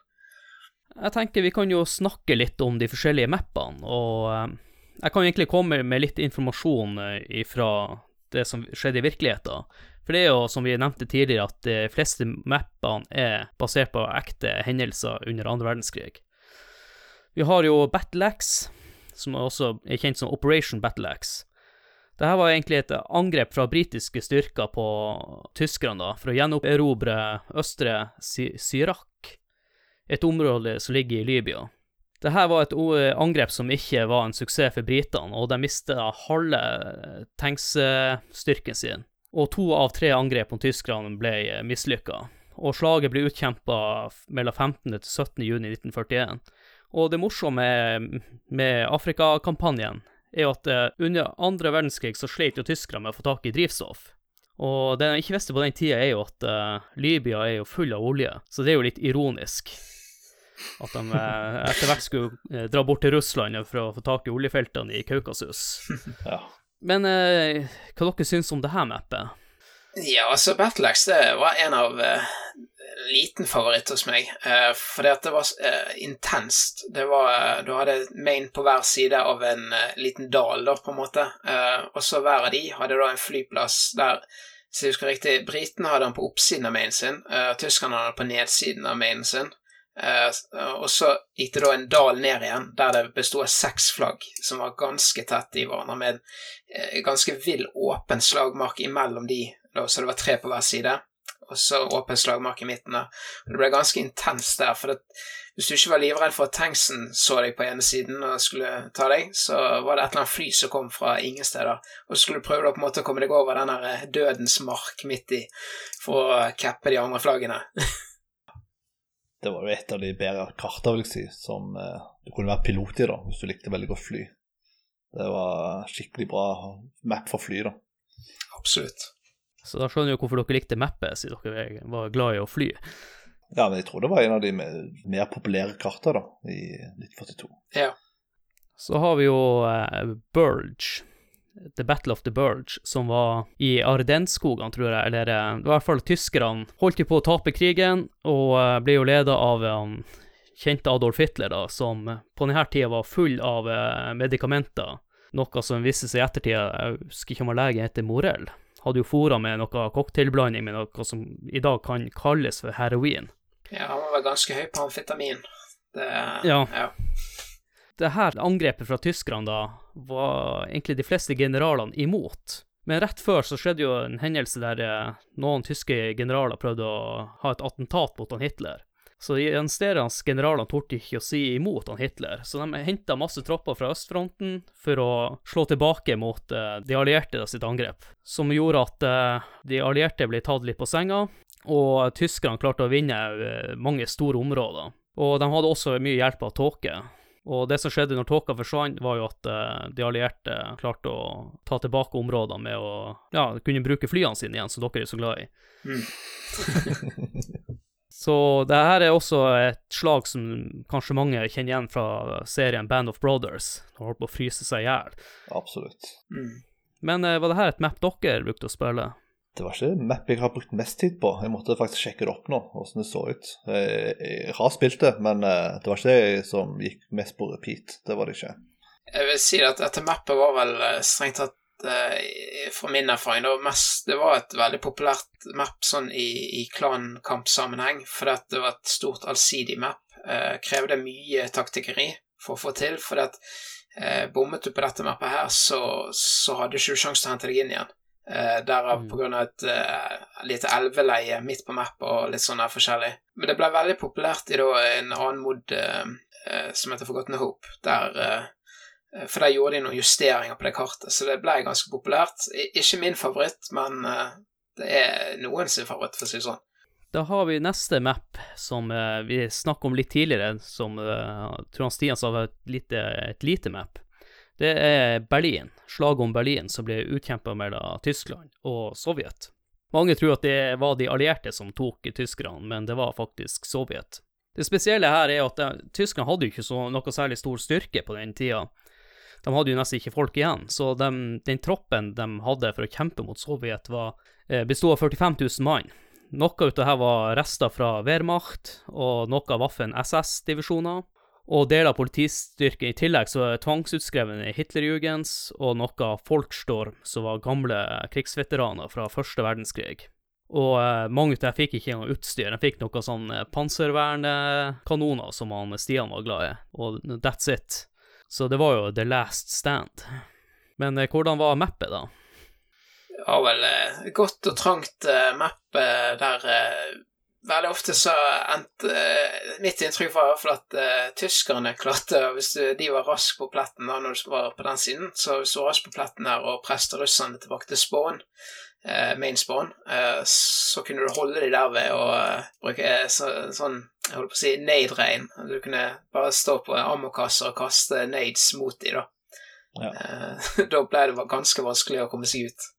Jeg tenker vi kan jo snakke litt om de forskjellige mappene, og eh, jeg kan egentlig komme med litt informasjon ifra fra det som skjedde i virkeligheten. For det er jo, som vi nevnte tidligere, at de fleste mappene er basert på ekte hendelser under andre verdenskrig. Vi har jo Battle som også er kjent som Operation Battle. Dette var egentlig et angrep fra britiske styrker på tyskerne da, for å gjenerobre østre Sy- Syrak, et område som ligger i Libya. Dette var et angrep som ikke var en suksess for britene, og de mista halve tanksstyrken sin. Og to av tre angrep mot tyskerne ble mislykka. Og slaget ble utkjempa mellom 15. til 17. juni 1941. Og det morsomme med Afrikakampanjen er at eh, under andre verdenskrig så slet jo tyskerne med å få tak i drivstoff. Og det de ikke visste på den tida, er jo at eh, Libya er jo full av olje, så det er jo litt ironisk. At de eh, etter hvert skulle eh, dra bort til Russland for å få tak i oljefeltene i Kaukasus. <laughs> Ja. Men eh, hva dere syns om det her mappet? Ja, altså Battleax det var en av eh, liten favoritt hos meg, Eh, fordi at det var eh, intenst. Det var Du hadde main på hver side av en eh, liten dal, da, på en måte, Eh, og så hver av de hadde da en flyplass der Så jeg husker riktig, Britene hadde den på oppsiden av mainen sin, tyskerne hadde den på nedsiden av mainen sin. Uh, og så gikk det da en dal ned igjen, der det bestod av seks flagg, som var ganske tett i hverandre, med en uh, ganske vill, åpen slagmark imellom de, så det var tre på hver side og så åpen slagmark i midten. Og det ble ganske intenst der, for det, hvis du ikke var livredd for at tanksen så deg på ene siden og skulle ta deg, så var det et eller annet fly som kom fra ingen steder, og så skulle du prøve da på en måte å komme deg over den eh, dødens mark midt i for å cappe de andre flaggene. <laughs> det var jo et av de bedre karter, vil jeg si, som eh, du kunne være pilot i, da, hvis du likte veldig godt fly. Det var skikkelig bra map for fly, da. Absolutt. Så da skjønner du hvorfor dere likte mappet, siden dere var glad i å fly. Ja, men jeg tror det var en av de mer populære kartene da, i 1942. Ja. Så har vi jo eh, Burge, The Battle of the Burge, som var i Ardenskogene, tror jeg. Eller uh, i hvert fall tyskerne holdt jo på å tape krigen, og uh, ble jo leda av um, kjente Adolf Hitler, da, som på denne tida var full av medikamenter. Noe som viste seg i ettertid, jeg husker ikke om legen heter Morell hadde jo fora med noe cocktailblanding med noe som i dag kan kalles for heroin. Ja, han var ganske høy på amfetamin. Det, ja. ja. Det her angrepet fra tyskerne da, var egentlig de fleste generalene imot. Men rett før så skjedde jo en hendelse der eh, noen tyske generaler prøvde å ha et attentat mot han Hitler. Så de resterende generalene torde ikke å si imot han Hitler, så de henta masse tropper fra østfronten for å slå tilbake mot uh, de allierte sitt angrep, som gjorde at uh, de allierte ble tatt litt på senga, og tyskerne klarte å vinne mange store områder. Og de hadde også mye hjelp av tåke. Og det som skjedde når tåka forsvant, var jo at de allierte klarte å ta tilbake områder med å ja, kunne bruke flyene sine igjen, som dere er så glad i. Mm. <laughs> Så det her er også et slag som kanskje mange kjenner igjen fra serien Band of Brothers. De holdt på å fryse seg i hjel. Absolutt. Mm. Men uh, var det her et map dere brukte å spille? Det var ikke map jeg har brukt mest tid på. Jeg måtte faktisk sjekke det opp nå, hvordan det så ut. Jeg, jeg har spilt det, men uh, det var ikke det som gikk mest på repeat. Det var det ikke. Jeg vil si at dette mappet var vel eh, strengt tatt Eh, fra min erfaring, da, mest, det var et veldig populært map sånn i, i klankampsammenheng, fordi at det var et stort allsidig map. Eh, krevde mye taktikkeri for å få til, fordi at eh, bommet du på dette mappet her, så, så hadde du ikke sjanse til å hente deg inn igjen. Eh, derav mm. på grunn av et uh, lite elveleie midt på mappet og litt sånn forskjellig. Men det ble veldig populært i da en annen mod uh, uh, som heter Forgotten Hope, der for der gjorde de noen justeringer på det kartet, så det ble ganske populært. Ikke min favoritt, men det er noen sin favoritt, for å si det sånn. Da har vi neste map, som uh, vi snakket om litt tidligere, som uh, tror Stian sa var et lite, et lite map. Det er Berlin, slaget om Berlin, som ble utkjempa mellom Tyskland og Sovjet. Mange tror at det var de allierte som tok tyskerne, men det var faktisk Sovjet. Det spesielle her er at tyskerne hadde jo ikke så, noe særlig stor styrke på den tida, de hadde jo nesten ikke folk igjen. Så de, den troppen de hadde for å kjempe mot Sovjet, var, eh, bestod av 45 000 mann. Noe av dette var rester fra Wehrmacht og noe av Waffen SS-divisjoner. Og deler av politistyrken i tillegg så er tvangsutskrevne Hitlerjugends og noe Folkstorm, som var gamle krigsveteraner fra første verdenskrig. Og eh, mange av dem fikk ikke engang utstyr. De fikk noen sånne panservernkanoner som han Stian var glad i, og that's it. Så det var jo The Last Stand. Men eh, hvordan var mappet, da? Ja vel eh, godt og trangt eh, mapp eh, der eh, Veldig ofte så endte eh, Mitt inntrykk var i hvert fall at uh, tyskerne klarte Hvis du, de var raske på pletten da når du var på den siden, så hvis du var rask på pletten her og presset russerne tilbake til spawn, eh, main spawn, så kunne du holde de der ved å bruke så, sånn jeg holdt på å si nade-regn. Du kunne bare stå på ammokasser og kaste nades mot de da. Ja. <laughs> Da ble det ganske vanskelig å komme seg ut.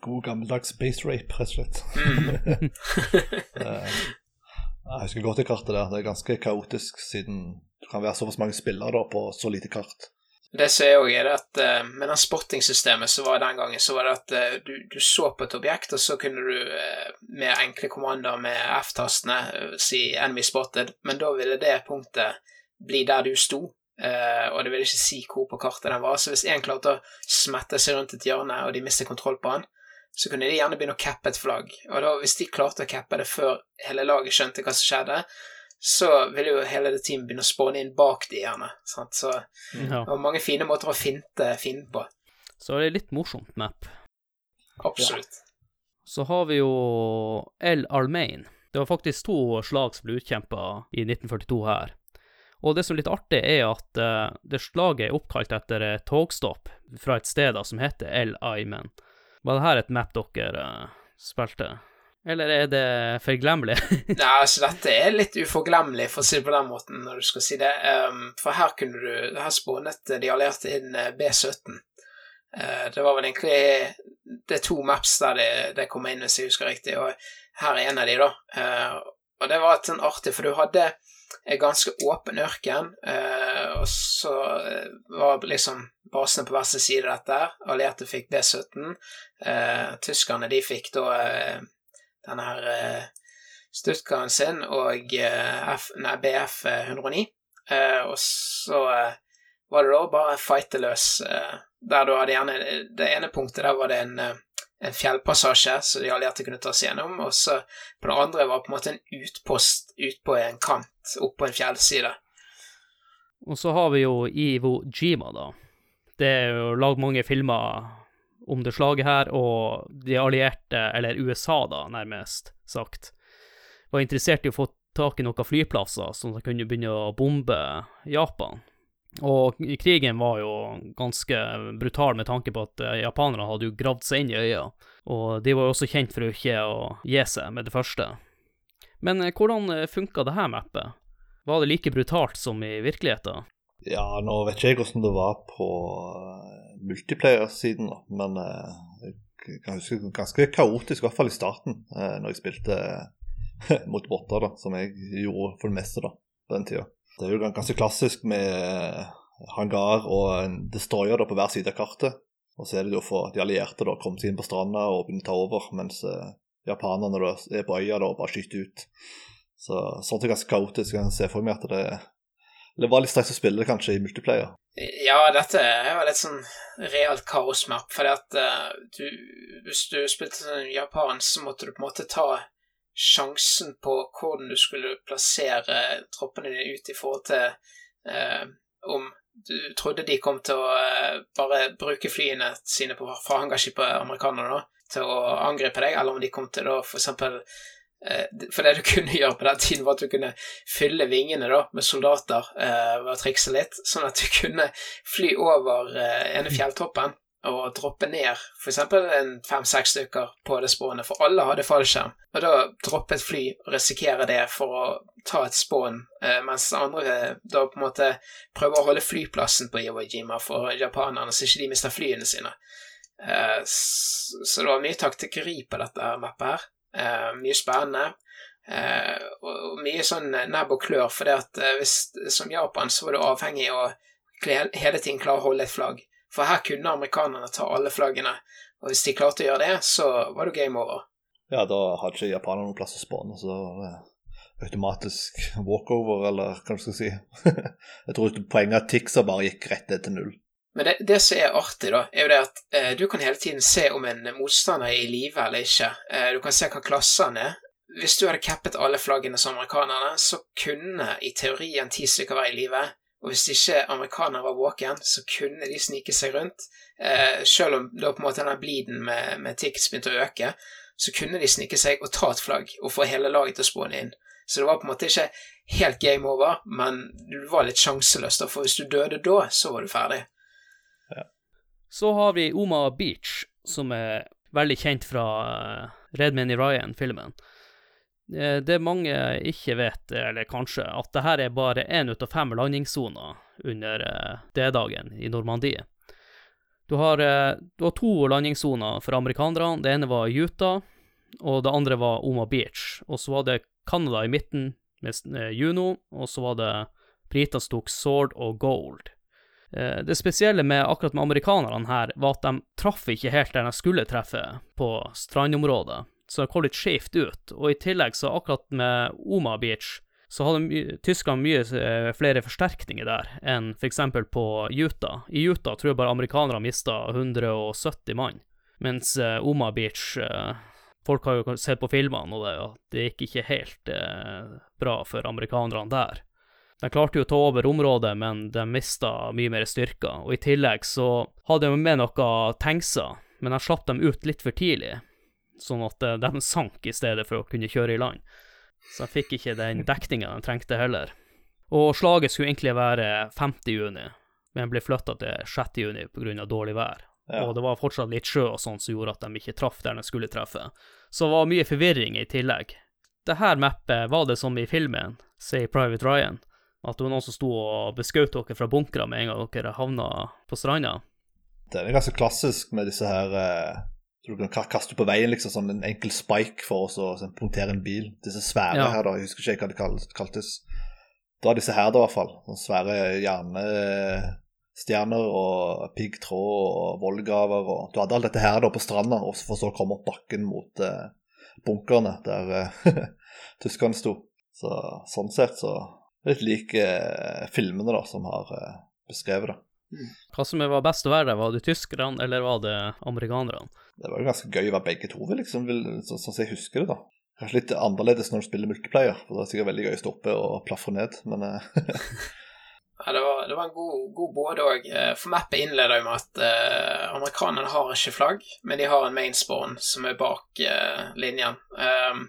God gammeldags base rape, rett og slett. Mm. jeg husker godt det kartet der. Det er ganske kaotisk, siden det kan være såpass mange spillere da, på så lite kart. Det som er òg, er at uh, med den spotting-systemet som var den gangen, så var det at uh, du, du, så på et objekt, og så kunne du uh, med enkle kommander med F-tastene si 'enemy spotted', men da ville det punktet bli der du sto, og det vil ikke si hvor på kartet den var. Så hvis én klarte å smette seg rundt et hjørne, og de mistet kontroll på han, så kunne de gjerne begynne å cappe et flagg. Og da, hvis de klarte å cappe det før hele laget skjønte hva som skjedde, så ville jo hele det teamet begynne å spåne inn bak de gjerne. Sant? Så Ja. det var mange fine måter å finte fienden på. Så det er litt morsomt map. Absolutt. Så har vi jo El Almain. Det var faktisk to slag som ble utkjempa i 1942 her. Og det som er litt artig, er at uh, det slaget er oppkalt etter et togstopp fra et sted da, som heter El Aymen. Var det her et map dere uh, spilte? Eller er det forglemmelig? <laughs> Nei, altså dette er litt uforglemmelig, for å si det på den måten, når du skal si det. Um, for her kunne du Her spånet de allierte inn eh, B-17. Uh, det var vel egentlig Det er to maps der det, det kom inn, hvis jeg husker riktig, og her er en av de, da. Eh, og det var litt sånn artig, for du hadde ganske åpen ørken, eh, og så eh, var liksom basene på hver sin side dette. Allierte fikk B-17. Eh, tyskerne, de fikk da denne her Stuttgaren sin og F, BF 109. Eh, og så var det da bare fighte løs. Der du hadde gjerne Det ene punktet der var det en, en fjellpassasje som de allierte kunne ta seg gjennom, og så på det andre var på en måte en utpost ut på en kant opp på en fjellside. Og så har vi jo Ivo Jima, da. Det er jo lagd mange filmer om det slaget her, og de allierte, eller USA da, nærmest sagt, var interessert i å få tak i noen flyplasser, sånn kunne begynne å bombe Japan. Og krigen var jo ganske brutal med tanke på at eh, japanerne hadde jo gravd seg inn i øya, og de var jo også kjent for å ikke å gi seg med det første. Men eh, hvordan eh, funka det her mappet? Var det like brutalt som i virkeligheten? Ja, nå vet ikke jeg hvordan det var på uh, multiplayer-siden, men jeg kan huske ganske kaotisk, i hvert fall i starten, når jeg spilte <laughs> mot botter, da, som jeg gjorde for det meste da, på den tida. Det er jo ganske klassisk med hangar og en destroyer da, på hver side av kartet. Og så er det jo for de allierte da, komme seg inn på stranda og begynne å ta over, mens japanerne da, er på øya da, og bare skyter ut. Så sånt er ganske kaotisk. Jeg kan se for meg at det det var litt stress å spille kanskje i multiplayer. Ja, dette er jo litt sånn realt kaosmap, fordi at uh, du, hvis du spilte sånn Japan, så måtte du på en måte ta sjansen på hvordan du skulle plassere troppene dine ut i forhold til uh, om du trodde de kom til å uh, bare bruke flyene sine på, fra hangarskipet amerikanerne da, til å angripe deg, eller om de kom til å for eksempel for det du <laughs> kunne gjøre på den tiden, var at du kunne fylle vingene da, med soldater eh, ved å trikse litt, sånn at du kunne fly over eh, ene fjelltoppen og droppe ned f.eks. fem-seks stykker på det spånet, for alle hadde fallskjerm. Og da droppe et fly og risikere det for å ta et spån, eh, mens andre da på en måte prøver å holde flyplassen på Iwo Jima for japanerne, så ikke de mister flyene sine. Eh, så det var mye taktikkeri på dette mappet her. Uh, mye spennende. Uh, og mye sånn nebb og klør, for det at hvis, som Japan så var du avhengig av å hele tiden klare å holde et flagg. For her kunne amerikanerne ta alle flaggene, og hvis de klarte å gjøre det, så var det game over. Ja, da hadde ikke japanerne noen plass å spåne, så det var automatisk walkover, eller hva skal si. <laughs> Jeg tror poenget at Tixer bare gikk rett ned til null. Men det, det, som er artig, da, er jo det at eh, du kan hele tiden se om en motstander er i live eller ikke. Eh, du kan se hva klasse han er. Hvis du hadde cappet alle flaggene som amerikanerne, så kunne i teorien ti stykker være i live. Og hvis ikke amerikanere var våken, så kunne de snike seg rundt. Eh, selv om da på en måte denne bleeden med, med Tix begynte å øke, så kunne de snike seg og ta et flagg og få hele laget til å spåne inn. Så det var på en måte ikke helt game over, men du var litt sjanseløs, da, for hvis du døde da, så var du ferdig. Så har vi Oma Beach, som er veldig kjent fra Redman i Ryan-filmen. Det mange ikke vet, eller kanskje, at det her er bare én ut av fem landingssoner under D-dagen i Normandie. Du har, du har to landingssoner for amerikanerne. Det ene var Utah, og det andre var Oma Beach. Og så var det Canada i midten med Juno, og så var det britene tok Sword og Gold. Det spesielle med akkurat med amerikanerne her, var at de traff ikke helt der de skulle treffe, på strandområdet, så det kom litt skjevt ut. Og i tillegg, så akkurat med Oma Beach, så hadde my Tyskland mye flere forsterkninger der enn f.eks. på Utah. I Utah tror jeg bare amerikanerne mista 170 mann. Mens uh, Oma Beach Folk har jo sett på filmene, og det, gikk ikke helt bra for amerikanerne der. De klarte jo å ta over området, men de mista mye mer styrker. Og i tillegg så hadde de med noe tankser, men de slapp dem ut litt for tidlig. Sånn at de sank i stedet for å kunne kjøre i land. Så de fikk ikke den dekninga de trengte heller. Og slaget skulle egentlig være 50. juni, men ble flytta til 6. juni pga. dårlig vær. Ja. Og det var fortsatt litt sjø og sånn som gjorde at de ikke traff der de skulle treffe. Så det var mye forvirring i tillegg. Det her mappet var det som i filmen, sier Private Ryan, at det var noen som sto og beskjøt dere fra bunkere med en gang dere havna på stranda. Det er ganske klassisk med disse her eh, du kan kaste på veien, liksom, sånn en enkel spike for å sånn, punktere en bil. Disse svære ja. her, da, jeg husker ikke hva det kaltes. Det var disse her, da, i hvert fall. Sånne svære hjernestjerner og piggtråd og vollgraver. Og du hadde alt dette her da på stranda, og for så å komme opp bakken mot eh, bunkerne der eh, <laughs> tyskerne sto. Så sånn sett så litt lik eh, filmene da, som har eh, beskrevet det. Mm. Hva som var best å være der, var det tyskerne eller var det amerikanerne? Det var jo ganske gøy å være begge to, liksom, sånn som jeg husker det, da. Kanskje litt annerledes når du spiller multiplayer, for det er sikkert veldig gøy å stoppe og plafre ned, men eh, <laughs> Ja, det var, det var en god, god både òg. For mappet innleder jo med at eh, amerikanerne har ikke flagg, men de har en mainspawn som er bak eh, linjen. Um,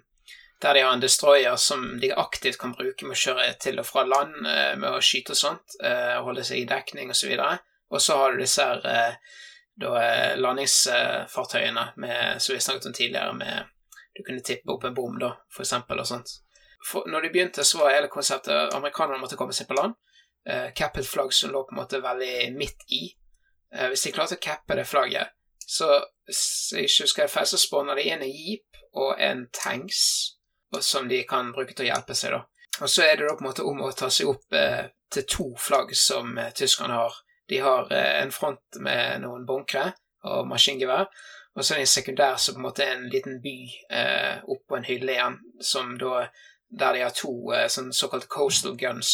der de har en destroyer som de aktivt kan bruke med å kjøre til og fra land uh, med å skyte og sånt, holde seg i dekning osv. Og, så har du disse her da, landingsfartøyene med, som vi snakket om tidligere, med du kunne tippe opp en bom, da, for eksempel, og sånt. For når de begynte, så var hele konseptet amerikanerne måtte komme seg på land uh, cappet flagg som lå på en måte veldig midt i. Uh, hvis de klarte å cappe det flagget, så hvis jeg ikke husker feil, så spawner de inn en jeep og en tanks som de kan bruke til å hjelpe seg, da. Og så er det da på en måte om å ta seg opp eh, til to flagg som eh, tyskerne har. De har en front med noen bunkere og maskingevær, og så er det en sekundær som på en måte er en liten by eh, oppå en hylle igjen, som da der de har to eh, sånn såkalte coastal guns,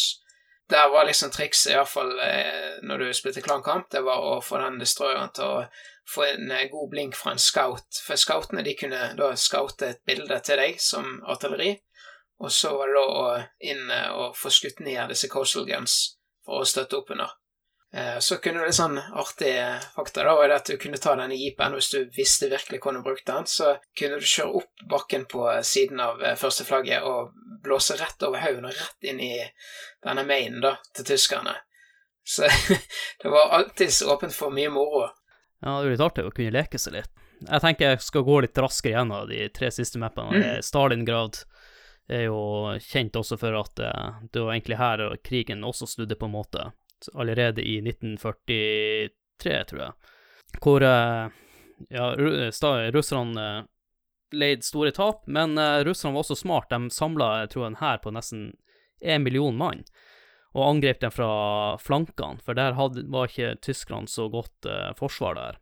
der var liksom trikset, iallfall eh, når du spilte klankamp, det var å få den destroyeren til å få en eh, god blink fra en scout. For scoutene de kunne da scoute et bilde til deg som artilleri, og så var det da å inn eh, og få skutt ned disse coastal guns for å støtte opp under. Eh, så kunne litt sånn artig fakta da, var det at du kunne ta denne jeepen hvis du visste virkelig hvordan du brukte den. Så kunne du kjøre opp bakken på siden av første flagget og blåse rett over haugen og rett inn i denne mainen da, til tyskerne. Så <laughs> det var alltids åpent for mye moro. Ja, det er litt artig å kunne leke seg litt. Jeg tenker jeg skal gå litt raskere gjennom de tre siste mappene. Mm. Stalingrad er jo kjent også for at eh, det var egentlig her krigen også snudde, på en måte allerede i 1943, tror jeg, hvor eh, ja, russerne eh, leid store tap, men russerne var også smart. De samla en hær på nesten én million mann, og angrep dem fra flankene, for der hadde, var ikke tyskerne så godt eh, forsvar der.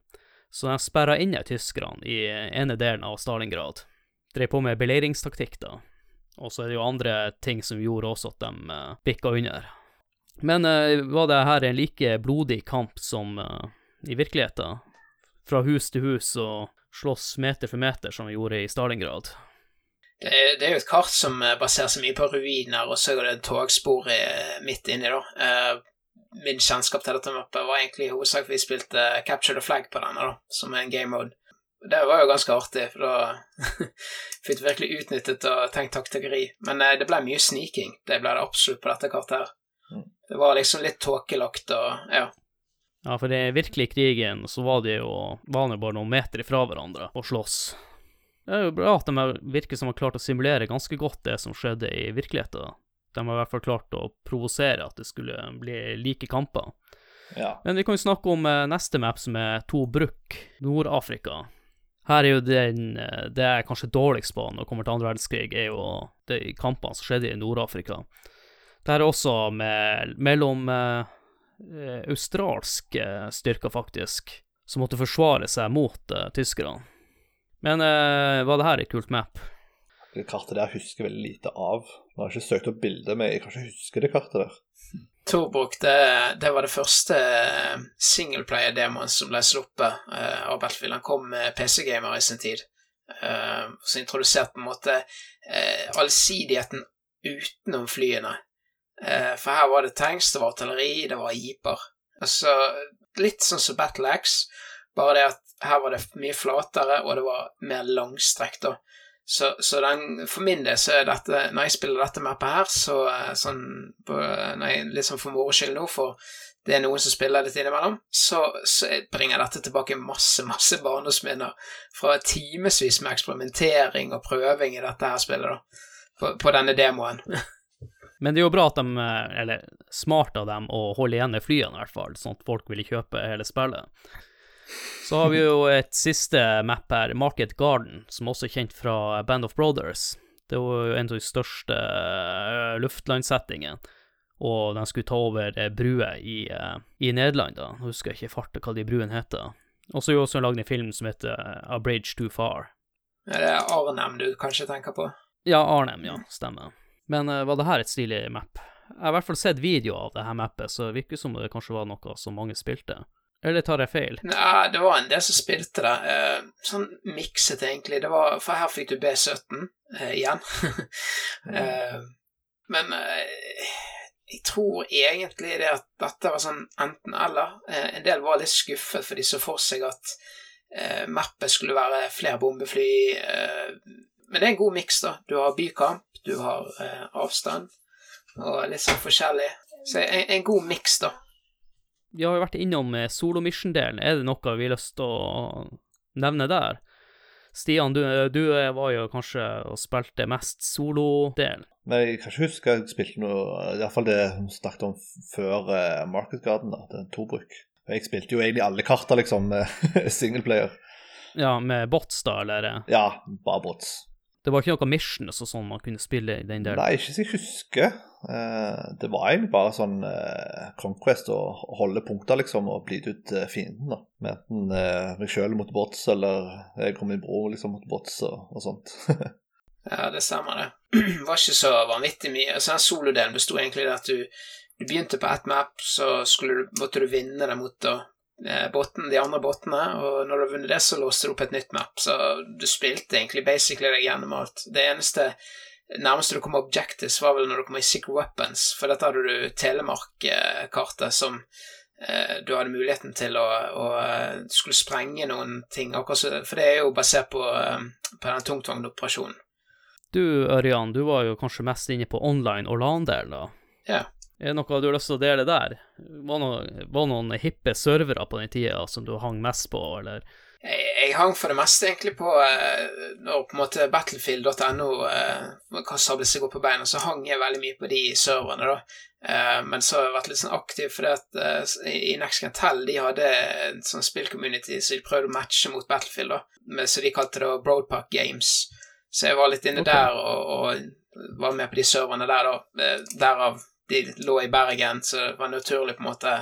Så de sperra inne tyskerne i ene delen av Stalingrad. Drev på med beleiringstaktikk, da. Og så er det jo andre ting som gjorde også at de eh, bikka under. Men eh, var det her en like blodig kamp som eh, i virkeligheten? Fra hus til hus og slåss meter for meter, som vi gjorde i Stalingrad? Det, det er jo et kart som eh, baserer seg mye på ruiner, og så er det et togspor midt inni, da. Uh, min kjennskap til dette mappet var egentlig i hovedsak vi spilte Capture the Flag på denne, da, som er en game mode. Det var jo ganske artig, for da <laughs> fikk du virkelig utnyttet og tenkt taktikeri. Men det ble mye sniking. Det ble det absolutt på dette kartet her. Det var liksom litt tåkelagt og ja. Ja, for det virkelig i krigen så var det jo var bare noen meter ifra hverandre og slåss. Det er jo bra at de virker som har klart å simulere ganske godt det som skjedde i virkeligheten. De har i hvert fall klart å provosere at det skulle bli like kamper. Ja. Men vi kan jo snakke om eh, neste map, som er Tobruk, Nord-Afrika. Her er jo den eh, Det er kanskje dårligst på når det kommer til andre verdenskrig, er jo de kampene som skjedde i Nord-Afrika. Det her er også med, mellom eh, eh, australske styrker, faktisk, som måtte forsvare seg mot eh, tyskerne. Men uh, var det her et kult map? Det kartet der husker veldig lite av. Jeg har ikke søkt opp bilder, men jeg kan ikke huske det kartet der. Torbrook, det, det var det første singleplayer-demoen som ble sluppet uh, av Battlefield. Han kom med PC-gamer i sin tid. Uh, så introduserte på en måte uh, allsidigheten utenom flyene. Uh, for her var det tanks, det var artilleri, det var jeeper. Altså litt sånn som Battle Axe, bare det at her var det mye flatere, og det var mer langstrekt, da. Så, så den, for min del så er dette Når jeg spiller dette mappet her, så sånn på, nei, Litt sånn for moro skyld nå, for det er noen som spiller litt innimellom, så, så bringer dette tilbake masse, masse barndomsminner fra timevis med eksperimentering og prøving i dette her spillet, da. På, på denne demoen. <laughs> Men det er jo bra at de, eller smart av dem, å holde igjen med flyene, i hvert fall, sånn at folk vil kjøpe hele spillet. Så har vi jo et siste map her, Market Garden, som også er kjent fra Band of Brothers. Det var jo en av de største uh, luftlandsettingene, og de skulle ta over uh, bruer i, uh, i Nederland, da. Jeg husker ikke farta hva de bruene heter. Og så er vi også lagd en film som heter A Bridge Too Far. Er det Arnem du kanskje tenker på? Ja, Arnem, ja, stemmer. Men var det her et stilig map? Jeg har i hvert fall sett video av det her mappet, så det virker som det kanskje var noe som mange spilte. Eller tar jeg feil? Nei, det var en del som spilte det. Eh, sånn mikset, egentlig. Det var, for her fikk du B17 eh, igjen. <laughs> mm. men eh, jeg tror egentlig det at dette var sånn enten-eller. Eh, en del var litt skuffet, for de så for seg at eh, mappet skulle være flere bombefly. men det er en god miks, da. Du har bykamp, du har avstand, og litt sånn forskjellig. Så en, en god miks, da vi har jo vært innom solo mission-delen. Er det noe vi har lyst til å nevne der? Stian, du, du var jo kanskje og spilte mest solo-delen. Nei, jeg kan ikke huske jeg spilte noe Iallfall det vi snakket om før uh, Market Garden, da. Det er tobruk. Jeg spilte jo egentlig alle karter, liksom, <laughs> singleplayer. Ja, med bots, da, eller? Ja, bare bots. Det var ikke noe missions og sånn man kunne spille i den delen? Nei, ikke så jeg husker. Eh, det var egentlig bare sånn eh, Conquest å holde punkter, liksom, og blide ut eh, fienden. da. Med enten meg sjøl mot bots, eller jeg og min bror liksom mot bots og, og sånt. <laughs> ja, det stemmer, det. Det <clears throat> var ikke så vanvittig mye. Så den solodelen besto egentlig i at du, du begynte på ett map, så du, måtte du vinne det mot da, botten, de andre bottene, og når du har vunnet det, så låste du opp et nytt map. Så du spilte egentlig basically deg gjennom alt. Det eneste nærmeste du kom objectives, var vel når du kom i Secret Weapons, for dette hadde du Telemark-kartet som eh, du hadde muligheten til å, å skulle sprenge noen ting, for det er jo basert på, eh, på den tungtvognoperasjonen. Du Ørjan, du var jo kanskje mest inne på online og LAN-delen, da? Ja. Er det noe du har lyst til å dele der? Var noen, noen hippe servere på den tida som du hang mest på, eller? Jeg, jeg hang for det meste egentlig på eh, Når på en måte battlefield.no eh, sablet seg opp på beina, så hang jeg veldig mye på de serverne, da. Eh, men så har jeg vært litt sånn aktiv fordi at eh, i Next Can Tell de hadde en sånn spillcommunity så de prøvde å matche mot Battlefield, da. Med, så de kalte det Broadpark Games. Så jeg var litt inne okay. der og, og, var med på de serverne der, da. Derav de lå i Bergen, så det var naturlig på en måte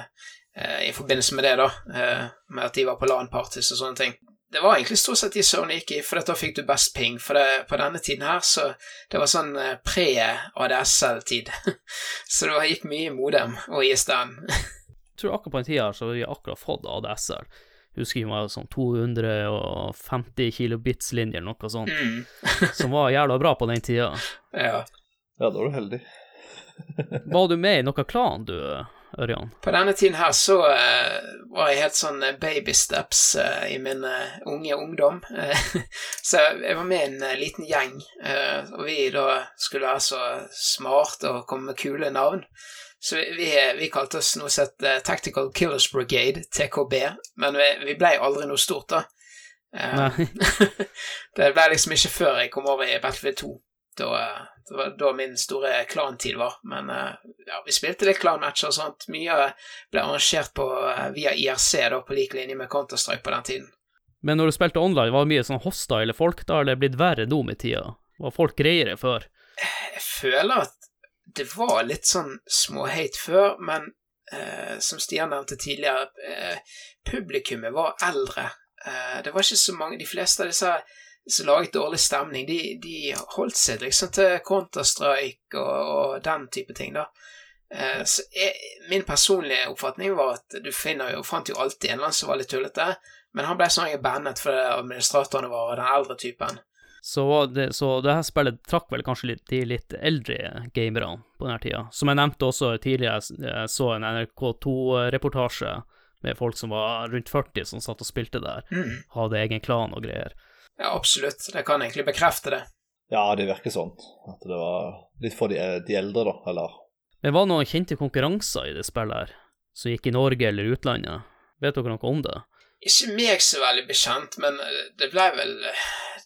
eh, i forbindelse med det, da, eh, med at de var på LAN-parties og sånne ting. Det var egentlig stort sett de Sony gikk i, for da fikk du best ping. For det, på denne tiden her, så det var sånn eh, pre-ADSL-tid. <laughs> så det gikk mye i modem og ISDN. Jeg tror akkurat på den tida så vi akkurat fått ADSL. Husker vi var sånn 250 kilobits-linjer eller noe sånt, mm. som var jævla bra på den tida. <laughs> Ja. Ja, da var du heldig. <laughs> Var du med i noen klan, du, Ørjan? På denne tiden her så uh, var jeg helt sånn eh, baby steps uh, i min uh, unge ungdom. <laughs> så jeg var med i en liten gjeng, og vi da skulle være så smarte og komme med kule navn. Så vi, vi, vi kalte oss noe sett Tactical Killers Brigade, TKB, men vi, vi ble aldri noe stort, da. <laughs> det ble liksom ikke før jeg kom over i Battlefield 2. Da, det var da min store klantid var. Men eh, ja, vi spilte litt klanmatcher og sånt. Mye ble arrangert på, eh, via IRC, da, på lik linje med Counter-Strike på den tiden. Men når du spilte online, var det mye sånn hostile folk da, eller blitt verre nå med tida? Var folk greiere før? Jeg føler at det var litt sånn småhate før, men eh, som Stian nevnte tidligere, eh, publikummet var eldre. Eh, det var ikke så mange De fleste av disse som laget dårlig stemning, de, de holdt seg liksom til Counter-Strike og, og, den type ting, da. Eh, så jeg, min personlige oppfatning var at du finner jo, fant jo alltid en eller annen som var litt tullete, men han ble sånn bannet fordi administratorene var den eldre typen. Så, det, så det her spillet trakk vel kanskje litt, de litt eldre gamerne på denne tida. Som jeg nevnte også tidligere, jeg så en NRK2-reportasje med folk som var rundt 40 som satt og spilte der. Mm. Hadde egen klan og greier. Ja, absolutt. Det kan egentlig bekrefte det. Ja, det virker sånn. At det var litt for de, de eldre, da, eller Men var det noen kjente konkurranser i det spillet her, som gikk i Norge eller utlandet? Vet dere noe om det? Ikke meg så veldig bekjent, men det ble vel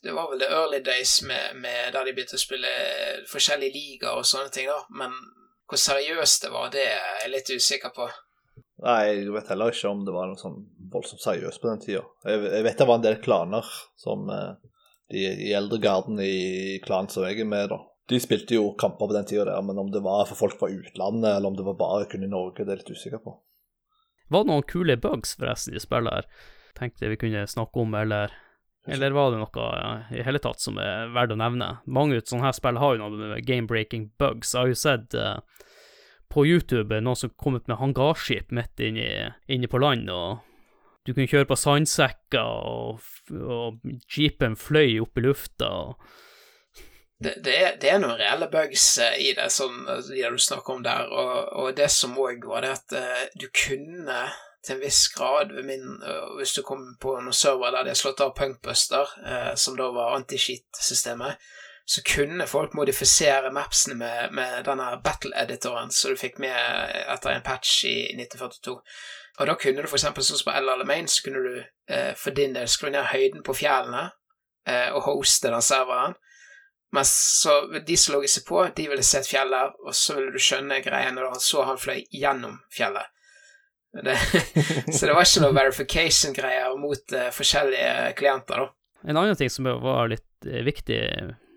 Det var vel the early days med, med der de begynte å spille forskjellige ligaer og sånne ting, da. Men hvor seriøst det var, det er jeg litt usikker på. Nei, jeg vet heller ikke om det var noe sånn voldsomt seriøst på den tida. Jeg, jeg, vet det var en del klaner som eh, De i eldre i klanen som jeg er med, da. De spilte jo kamper på den tida der, men om det var for folk fra utlandet, eller om det var bare kun i Norge, det er jeg litt usikker på. Var det noen kule bugs forresten i spillet her? Tenkte vi kunne snakke om, eller eller var det noe ja, i hele tatt som er verdt å nevne? Mange ut sånne her spill har jo noen game-breaking bugs. Jeg har jo sett uh, på YouTube noen som kom ut med hangarskip midt inne, inne på land, og du kunne kjøre på sandsekker, og, og jeepen fløy opp i lufta. det, det, er, det, er, noen reelle bugs uh, i det, som uh, du snakker om der, og, og det som òg var det at uh, du kunne til en viss grad, min, hvis du kom på noen server der de har slått av Punkbuster, som da var anti-cheat-systemet, så kunne folk modifisere mapsene med, med denne battle-editoren som du fikk med etter en patch i 1942. Og da kunne du eksempel sånn som på El Alamein, så kunne du for din del skru ned høyden på fjellene og hoste den serveren. Men så de som lå seg på, de ville sett fjellet, og så ville du skjønne greiene da han så han fløy gjennom fjellet. Det, <laughs> så det var ikke noe verification-greier mot eh, forskjellige klienter, da. En annen ting som var litt uh, viktig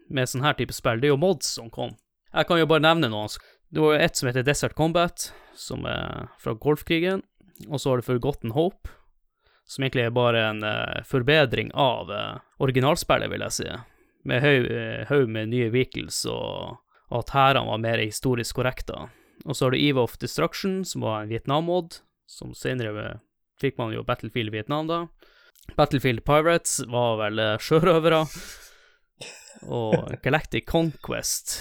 med sånn her type spill, det er jo mods som kom. Jeg kan jo bare nevne noen. Det var et som heter Desert Combat, som er fra Golfkrigen. Og så har du Forgotten Hope, som egentlig er bare en uh, forbedring av originalspillet, vil jeg si med haug med nye vehicles, og at hærene var mer historisk korrekte. Og så har du Eve of Destruction, som var en Vietnam-mod, som senere fikk man jo Battlefield Vietnam, da. Battlefield Pirates var vel sjørøvere. Og Galactic Conquest.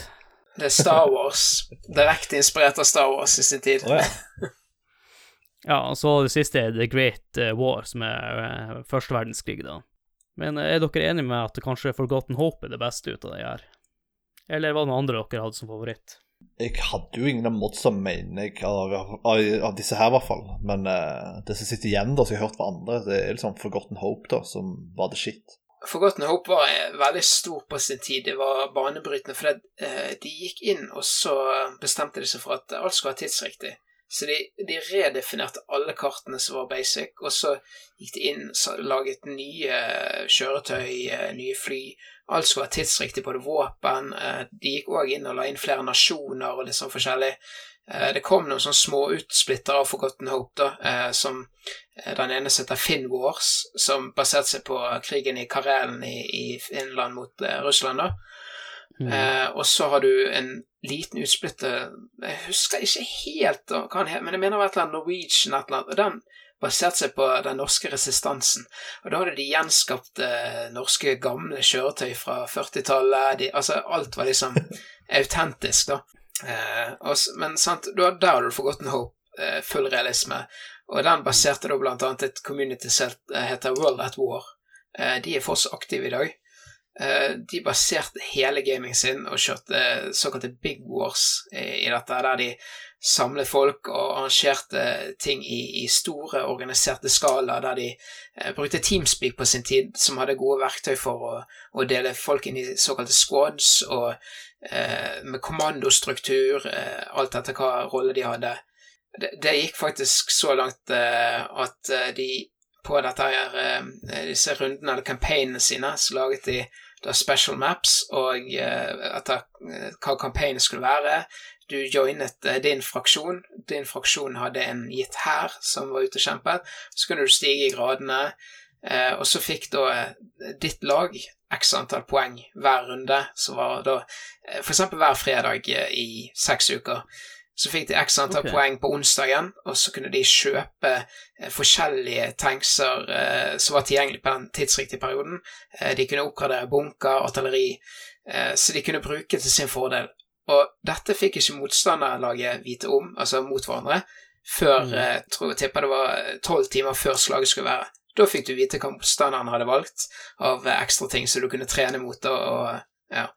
Det er Star Wars. Direkte inspirert av Star Wars i sin tid. Oh, ja. <laughs> ja, og så det siste er The Great War, som er første verdenskrig, da. Men er dere enige med at kanskje Forgotten Hope er det beste ut av det her? Eller var det noen andre dere hadde som favoritt? Jeg hadde jo ingen av modsa, mener jeg, av, av, av, disse her i hvert fall. Men uh, det som sitter igjen, da, som jeg har hørt fra andre, det er liksom Forgotten Hope, da, som var det shit. Forgotten Hope var veldig stor på sin tid. Det var banebrytende, for det, uh, de gikk inn, og så bestemte de seg for at alt skulle være tidsriktig. Så de, de, redefinerte alle kartene som var basic, og så gikk de inn og laget nye kjøretøy, eh, nye fly. Alt skulle være tidsriktig, både våpen eh, De gikk òg inn og la inn flere nasjoner og litt sånn forskjellig. Eh, det kom noen sånne små utsplitter av Forgotten Hope, da, som den ene heter Finn Wars, som baserte seg på krigen i Karelen i, Finland mot Russland, da. Mm. Eh, og så har du en liten utsplitte Jeg husker ikke helt hva han het, men jeg mener det var et eller annet Norwegian et eller annet. og Den baserte seg på den norske resistansen. Og da hadde de gjenskapte norske gamle kjøretøy fra 40-tallet. Altså, alt var liksom <laughs> autentisk, da. Eh, også, men sant, der har du Forgotten Hope, eh, full realisme. Og den baserte da blant annet et community set eh, heter World at War. Eh, de er fortsatt aktive i dag. Eh, de baserte hele gaming sin og kjørte såkalte big wars i dette, der de samlet folk og arrangerte ting i, i store, organiserte skala, der de eh, brukte Teamspeak på sin tid, som hadde gode verktøy for å, å dele folk inn i såkalte squads, og eh, med kommandostruktur, eh, alt etter hva rolle de hadde. Det, det gikk faktisk så langt eh, at eh, de på dette her, disse rundene eller campaignene sine, så laget de da special maps, og uh, etter uh, hva campaignen skulle være. Du joinet uh, din fraksjon. Din fraksjon hadde en gitt hær som var ute kjempet. Så kunne du stige i gradene, og så fikk da ditt lag x antall poeng hver runde, som var da eksempel hver fredag i seks uker. Så fikk de x antall okay. poeng på onsdagen, og så kunne de kjøpe eh, forskjellige tankser eh, som var tilgjengelig på den tidsriktige perioden. Eh, de kunne oppgradere bunker, artilleri, eh, så de kunne bruke til sin fordel. Og dette fikk ikke motstanderlaget vite om, altså mot hverandre, før Mm. eh, tror jeg tipper det var tolv timer før slaget skulle være. Da fikk du vite hva motstanderen hadde valgt av eh, ekstra ting som du kunne trene mot. Og, og ja.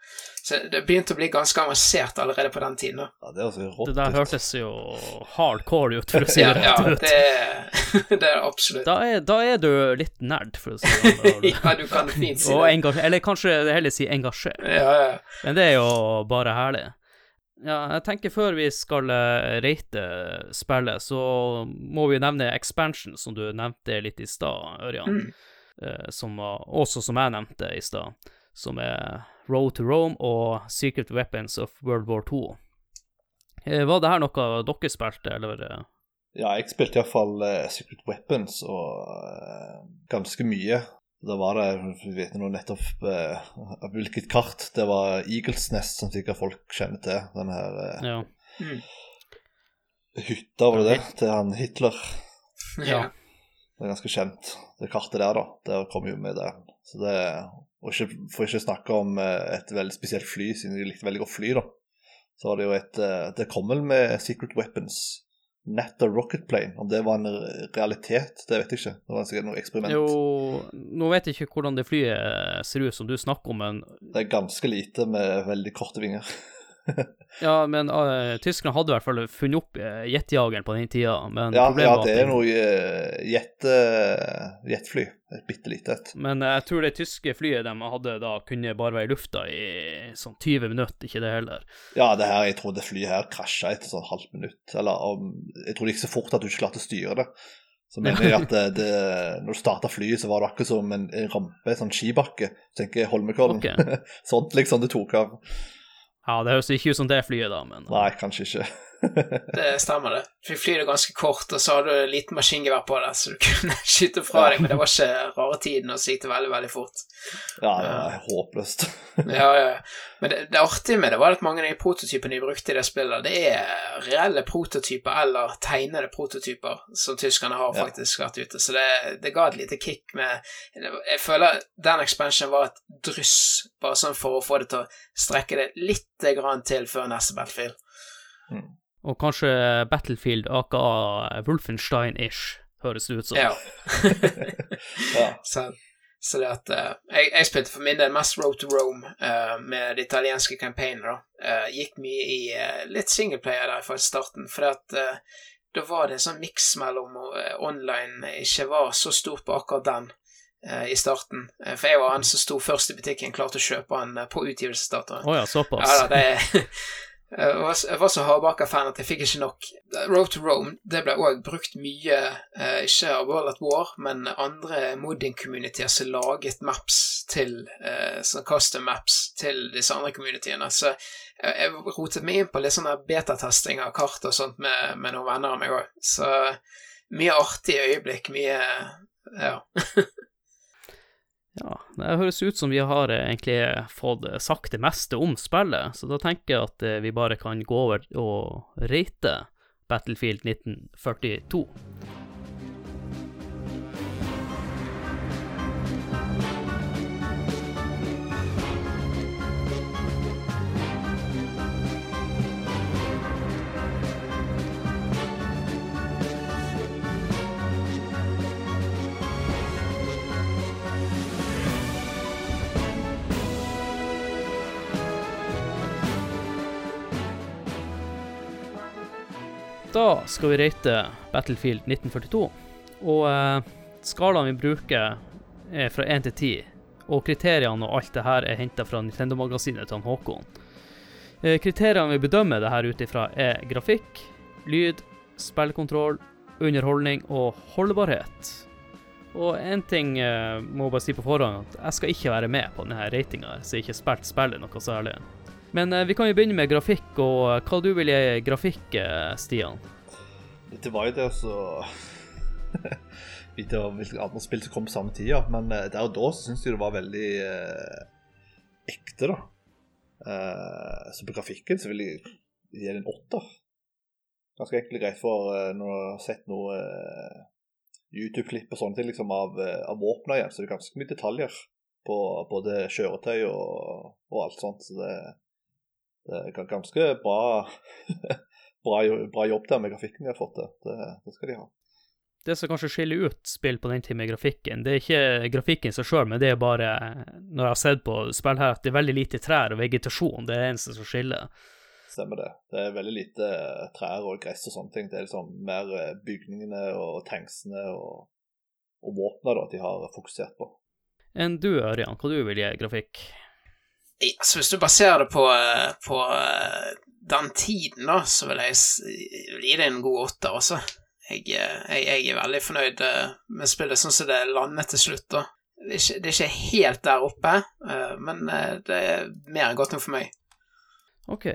Så det begynte å bli ganske avansert allerede på den tiden. da. Ja, det altså rått. Det der hørtes jo hardcore ut, for å si Ja, det ja rett ut. det, <laughs> det er absolutt. Da er, da er du litt nerd, for å si det sånn. <laughs> ja, du kan fint si det. Eller kanskje heller si engasjert. Ja, ja. Men det er jo bare herlig. Ja, jeg tenker før vi skal eh, rate spillet, så må vi nevne expansion, som du nevnte litt i stad, Ørjan. Mm. Eh, som var, også som jeg nevnte i stad, som er Road to Rome og Secret Weapons of World War II. Eh, var det her noe dere spilte, eller? eh? Ja, jeg spilte iallfall uh, Secret Weapons og uh, ganske mye. Da var det Vi vet nå nettopp uh, av hvilket kart. Det var Eagles Nest, som sikkert folk kjenner til. Den her uh, Ja. Mm. hytta, var det det? Til han Hitler. Ja. Det er ganske kjent, det kartet der, da. Der kom jo med det. Så det Og ikke, for ikke snakke om eh, et veldig spesielt fly, siden de likte veldig godt fly, da. Så var det jo et eh, Det kom vel med Secret Weapons. Natta Rocket Plane. Om det var en realitet, det vet jeg ikke. Det var sikkert noe eksperiment. Jo, nå vet jeg ikke hvordan det flyet ser ut som du snakker om, men Det er ganske lite med veldig korte vinger. <laughs> Ja, men uh, tyskerne hadde i hvert fall funnet opp uh, jetjageren på den tida, men Ja, ja det er noe eh, jet- jetfly. Et bitte lite et. Men jeg tror det tyske flyet de hadde da, kunne bare være i lufta i sånn 20 minutter, ikke det heller. Ja, det her, jeg tror det flyet her krasja etter sånn halvt minutt. Eller om, jeg tror det gikk så fort at du ikke klarte å styre det. Så mener jeg at det, det, når du starta flyet, så var det akkurat som en, rampe, en sånn skibakke. Tenker Holmenkollen. Okay. <laughs> Sånt liksom det tok av. Ja, det høres ikke ut som det flyet, da, men Nei, kanskje ikke. <laughs> Det stemmer, det. Flyet er ganske kort, og så hadde du et liten maskingevær på det, så du <laughs> kunne skyte fra deg, men det var ikke rare tiden, og så gikk det veldig, veldig fort. Ja, det er håpløst. <laughs> Ja, ja. Men det, det artige med det var at mange av de prototypene de brukte i det spillet, det er reelle prototyper eller tegnede prototyper som tyskerne har faktisk vært ute, så det, det ga et lite kick med Jeg føler den expansionen var et dryss, bare sånn for å få det til å strekke det litt grann til før neste Battlefield. Og kanskje Battlefield aka Wolfenstein-ish, høres det ut som. Ja. <laughs> Ja. Så, så det at uh, jeg, jeg spilte for min del mest Road to Rome uh, med det italienske campaignet, da. Eh, gikk mye i litt singleplayer der fra starten, for at da var det en sånn miks mellom uh, online ikke var så stort på akkurat den i starten. For jeg var han som sto først i butikken, klarte å kjøpe han på utgivelsesdatoen. Oh ja, såpass. Ja da, det <laughs> <laughs> Var, jeg var så hardbakka-fan at jeg fikk ikke nok. Road to Rome det ble òg brukt mye, eh, ikke av World at War, men andre modding-communitier som laget maps til eh, sånn custom maps til disse andre communityene. Så jeg, rotet meg inn på litt sånn betatesting av kart og sånt med, med noen venner av meg òg. Så mye artige øyeblikk, mye Ja. <laughs> Ja, det høres ut som vi har eh, egentlig fått sagt det meste om spillet, så da tenker jeg at eh, vi bare kan gå over og rate Battlefield 1942. Da skal vi rate Battlefield 1942, og eh, skalaen vi bruker er fra 1 til 10, og kriteriene og alt det her er henta fra Nintendo-magasinet til Håkon. Eh, kriteriene vi bedømmer det her ut ifra er grafikk, lyd, spillkontroll, underholdning og holdbarhet. Og én ting eh, må jeg bare si på forhånd, at jeg skal ikke være med på denne ratinga, så jeg ikke har spilt spillet noe særlig. Men eh, vi kan jo begynne med grafikk, og eh, hva du vil gi grafikk, eh, Stian? Det var jo det så Vite hvilke andre spill som kom på samme tida, men eh, der og da syns jeg det var veldig eh, ekte, da. Eh, så på grafikken så vil jeg gi en åtter. ganske enkelt greit for uh, når du har sett noe YouTube-klipp og sånne ting liksom av, av våpna igjen, så det er ganske mye detaljer på både kjøretøy og, og alt sånt. Så det, ganske bra, <laughs> bra, bra, jobb der med grafikken de har fått til. Det, det skal de ha det som kanskje skiller ut spill på den tiden med grafikken, det er ikke grafikken seg sjøl, men det er bare, når jeg har sett på spill her, at det er veldig lite trær og vegetasjon. Det er det eneste som skiller. Stemmer det. Det er veldig lite trær og gress og sånne ting. Det er liksom mer eh, bygningene og tanksene og, og våpnene de har fokusert på. Enn du, Ørjan, hva du vil gi grafikk? Altså, hvis du baserer det på, eh, på eh, den tiden, da, så vil jeg gi det en god åtter, også. jeg, jeg, jeg, er veldig fornøyd eh, med spillet sånn som det landet til slutt. da. Det er, ikke, det er ikke helt der oppe, eh, men eh, det er mer enn godt nok for meg. Ok,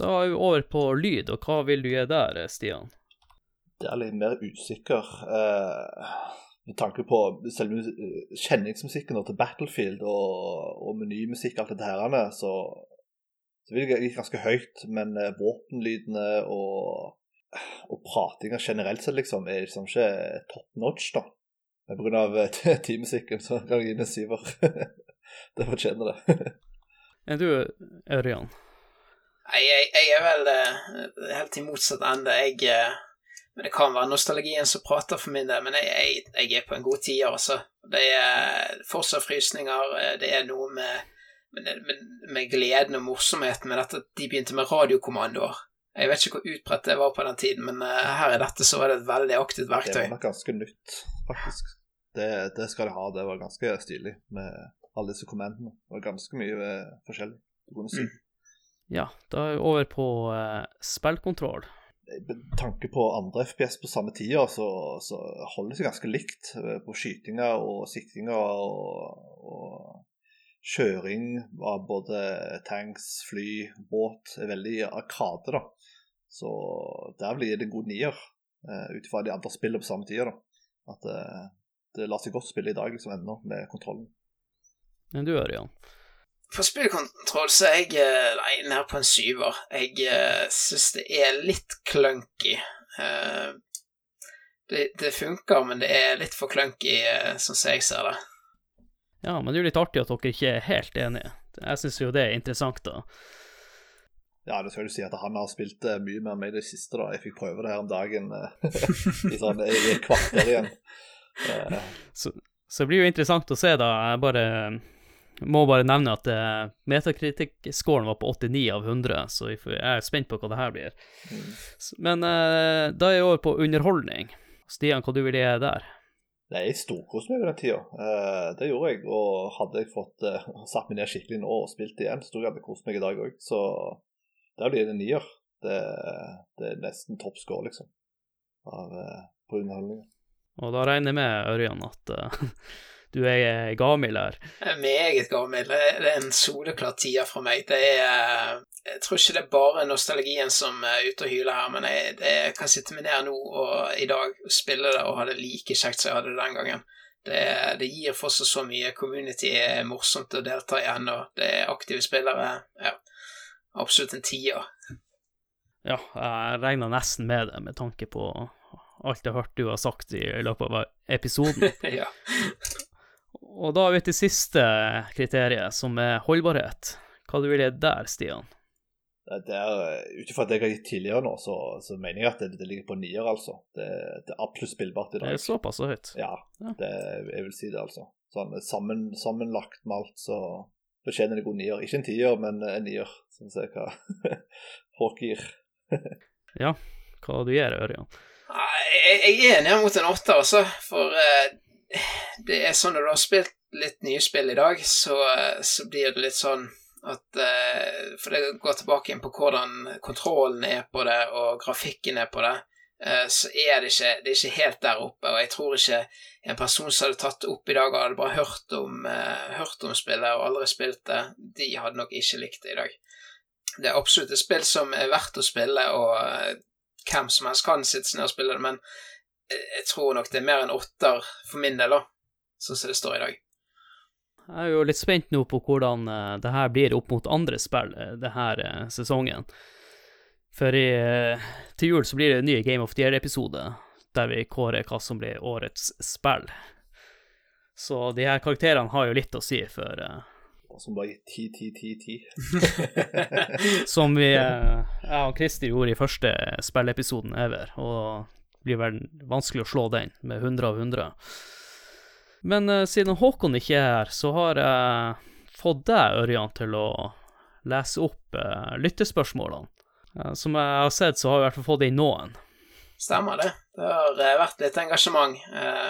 da er vi over på lyd, og hva vil du gjøre der, Stian? Det er litt mer usikker. Med tanke på selve kjenningsmusikken til Battlefield og, og menymusikk alt dette her, så, så vil jeg gikk ganske høyt, men våpenlydene og og pratinga generelt sett liksom er liksom ikke top notch, da. Men pga. Eh, <laughs> teammusikken så kan jeg gi den en syver. <laughs> det fortjener det. <laughs> er du, Ørjan? Nei, jeg, jeg, er vel uh, helt i motsatt ende. Jeg uh, Men det kan være nostalgien som prater for min del, men jeg, jeg, jeg er på en god tier, altså. Det er fortsatt frysninger, det er noe med, med, med, med gleden og morsomheten med dette at de begynte med radiokommandoer. Jeg vet ikke hvor utbredt det var på den tiden, men uh, her i dette så var det et veldig aktivt verktøy. Det var nok ganske nytt, faktisk. Det, det, skal det ha. Det var ganske stilig med alle disse kommandene. Det var ganske mye uh, forskjellig. Si. Mm. Ja, da er vi over på uh, spillkontroll. Med tanke på andre FPS på samme tida, så, så holder det seg ganske likt på skytinger og siktinger og, og kjøring av både tanks, fly, båt er veldig arkade, da. Så der blir det en god nier, uh, ut ifra de andre spillene på samme tid. At det, det lar seg godt spille i dag liksom ennå, med kontrollen. Men du, Ørjan? For spillkontroll så er jeg eh, nei, nær på en syver. Jeg uh, syns det er litt clunky. Uh, det, det, funker, men det er litt for clunky, uh, sånn som jeg ser det. Ja, men det er jo litt artig at dere ikke er helt enige. Jeg syns jo det er interessant, da. Ja, det skal du si at han har spilt mye mer med i det siste. da. Jeg fikk prøve det her om dagen <laughs> i, sånn, i et kvarter igjen. Uh. <laughs> Så, så, det blir jo interessant å se, da. Jeg bare må bare nevne at uh, metakritikk-scoren var på 89 av 100, så jeg er spent på hva det her blir. Mm. Men da er jeg over på underholdning. Stian, hva du vil gjøre der? Nei, Jeg storkoste meg på den tida. Uh, det gjorde jeg. Og hadde jeg fått uh, <laughs> satt meg ned skikkelig nå og spilt igjen, så tror jeg jeg hadde kost meg i dag òg. Så der blir det nier. Det, det, er nesten topp score, liksom, av, eh, på underholdningen. Og da regner jeg med, Ørjan, at uh, <laughs> du er gavmild her? Er meget gavmild. Det er en soleklar tier fra meg. Det er Jeg tror ikke det er bare nostalgien som er ute og hyler her, men jeg, jeg kan sitte meg ned nå og i dag og spille det og ha det like kjekt som jeg hadde det den gangen. Det, det gir fortsatt så mye. Community er morsomt å delta i ennå. Det er aktive spillere. Ja absolutt en tier. Ja, jeg regna nesten med det, med tanke på alt jeg har hørt du har sagt i løpet av episoden. <laughs> ja. Og da er vi til siste kriteriet, som er holdbarhet. Hva du vil gi der, Stian? Det er, Ut ifra det jeg har gitt tidligere nå, så, så, mener jeg at det, det ligger på nier, altså. Det, det, er absolutt spillbart i dag. Det er såpass høyt? Ja, ja. Det, jeg vil si det, altså. Sånn sammen, sammenlagt med alt, så fortjener det god nier. Ikke en tier, men en nier, syns jeg hva <laughs> Håk gir. ja, hva du gjør, Ørjan? Jeg, jeg er enig mot en åtter, altså. For uh, det er sånn når du har spilt litt nye spill i dag, så, så blir det litt sånn at uh, For det går tilbake inn på hvordan kontrollen er på det, og grafikken er på det. Eh, så er det ikke, det er ikke helt der oppe. Og jeg tror ikke en person som hadde tatt det opp i dag og hadde bare hørt om, uh, hørt om spillet og aldri spilt det, de hadde nok ikke likt det i dag. Det er absolutt et spill som er verdt å spille, og uh, hvem som helst kan sitte ned og spille det, men jeg tror nok det er mer enn åtter for min del, da, sånn som det står i dag. Jeg er jo litt spent nå på hvordan det her blir opp mot andre spill det her sesongen. For i, eh, til jul så blir det en ny Game of the Year-episode, der vi kårer hva som blir årets spill. Så de her karakterene har jo litt å si for eh, Som bare ti, ti, ti, ti. <laughs> Som vi, eh, jeg og Christer gjorde i første spilleepisoden ever, og blir vel vanskelig å slå den med 100 av 100. Men uh, siden Håkon ikke er her, så har jeg fått deg, Ørjan, til å lese opp uh, lyttespørsmålene. Uh, som jeg har sett, så har vi i hvert fall fått inn noen. Stemmer det. Det har vært litt engasjement.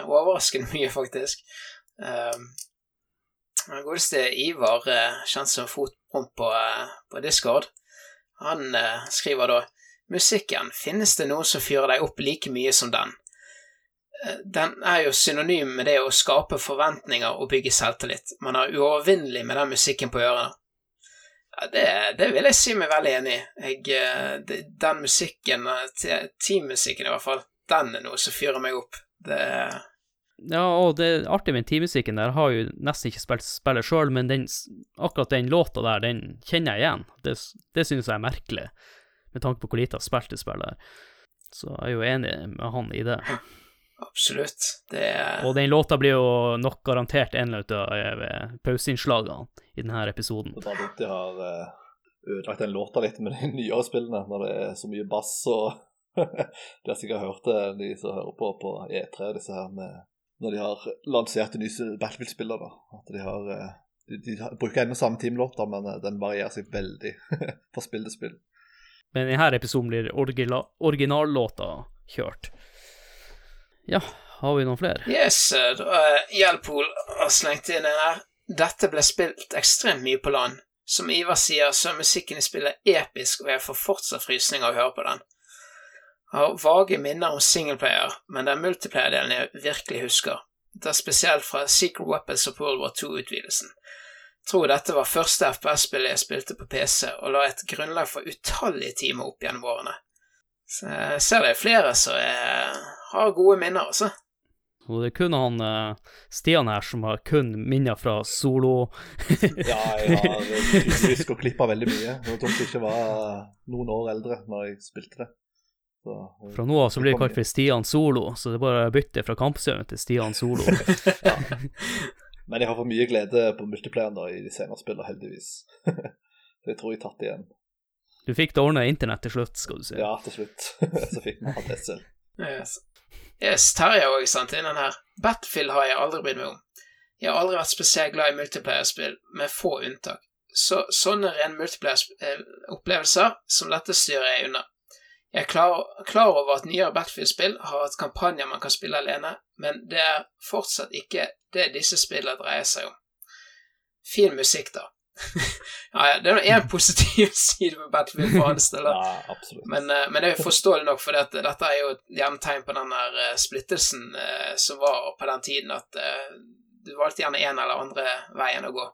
Overraskende <laughs> mye, faktisk. Godeste Ivar, kjent som Fotpromp på, på Discord, han skriver da Musikken, finnes det noe som fyrer deg opp like mye som den? Eh, Den er jo synonym med det å skape forventninger og bygge selvtillit. Man er uovervinnelig med den musikken på ørene. Ja, det, det vil jeg si meg veldig enig i. Eh, Den musikken, eh, teammusikken i hvert fall, den er noe som fyrer meg opp. Det Ja, og det artige med teammusikken der, har jo nesten ikke spilt spillet sjøl, men den, akkurat den låta der, den kjenner jeg igjen. Det, det synes jeg er merkelig, med tanke på hvor lite jeg har spilt det spillet. her. Så jeg er jo enig med han i det. Absolutt. Det er Og den låta blir jo nok garantert en av eh, pauseinnslagene i denne episoden. Det er bare dumt de har eh, ødelagt den låta litt med de nyere spillene, når det er så mye bass og <laughs> De har sikkert hørt det, de som hører på på E3, disse her med Når de har lansert de nye Battlefield-spillene, da. At de har eh, de, de bruker ennå samme teamlåter, men den varierer seg veldig <laughs> fra spill til spill. Men i denne episoden blir originallåta kjørt. Ja, har vi noen flere? Yes, uh, Hjelpol har slengt inn en her. Dette ble spilt ekstremt mye på land. Som Ivar sier, så er musikken i spillet episk, og jeg får fortsatt frysninger av å høre på den. Jeg har vage minner om singleplayer, men er multiplayer-delen jeg virkelig husker. Det er spesielt fra Secret Weapons og World War II-utvidelsen. Tror dette var første FPS-spillet jeg spilte på PC, og la et grunnlag for utallige timer opp gjennom årene. Så jeg ser det er flere som er, har gode minner, altså. Og det er kun han eh, Stian her som har kun minner fra solo <laughs> Ja, jeg har tydeligvis gått glipp av veldig mye. Jeg trodde ikke jeg ikke var noen år eldre når jeg spilte det. Så, eh, Fra nå av så blir det kalt for Stian Solo, så det er bare å bytte fra kampsøvn til Stian Solo. <laughs> <laughs> Men jeg har fått mye glede på multiplayeren da i de senere spillene, heldigvis. <laughs> Så jeg tror jeg tatt igjen. Du fikk det ordna internett til slutt, skal du si. Ja, til slutt. <laughs> Så fikk vi ADSL. Yes. yes, Terje òg sendt inn den her. Battlefield har jeg aldri brydd meg om. Jeg har aldri vært spesielt glad i multiplayer-spill, med få unntak. Så sånne ren multiplayer-opplevelser som dette styrer jeg unna. Jeg er klar, klar over at nyere Battlefield-spill har hatt kampanjer man kan spille alene, men det er fortsatt ikke det disse spillene dreier seg om. Fin musikk, da. <laughs> ja, ja, det er én positiv <laughs> side med Battlefield for hans del. Ja. Men, eh, men det er jo forståelig nok, for dette, dette er jo et hjemtegn på den der eh, splittelsen eh, som var på den tiden, at eh, du valgte gjerne en eller andre veien å gå.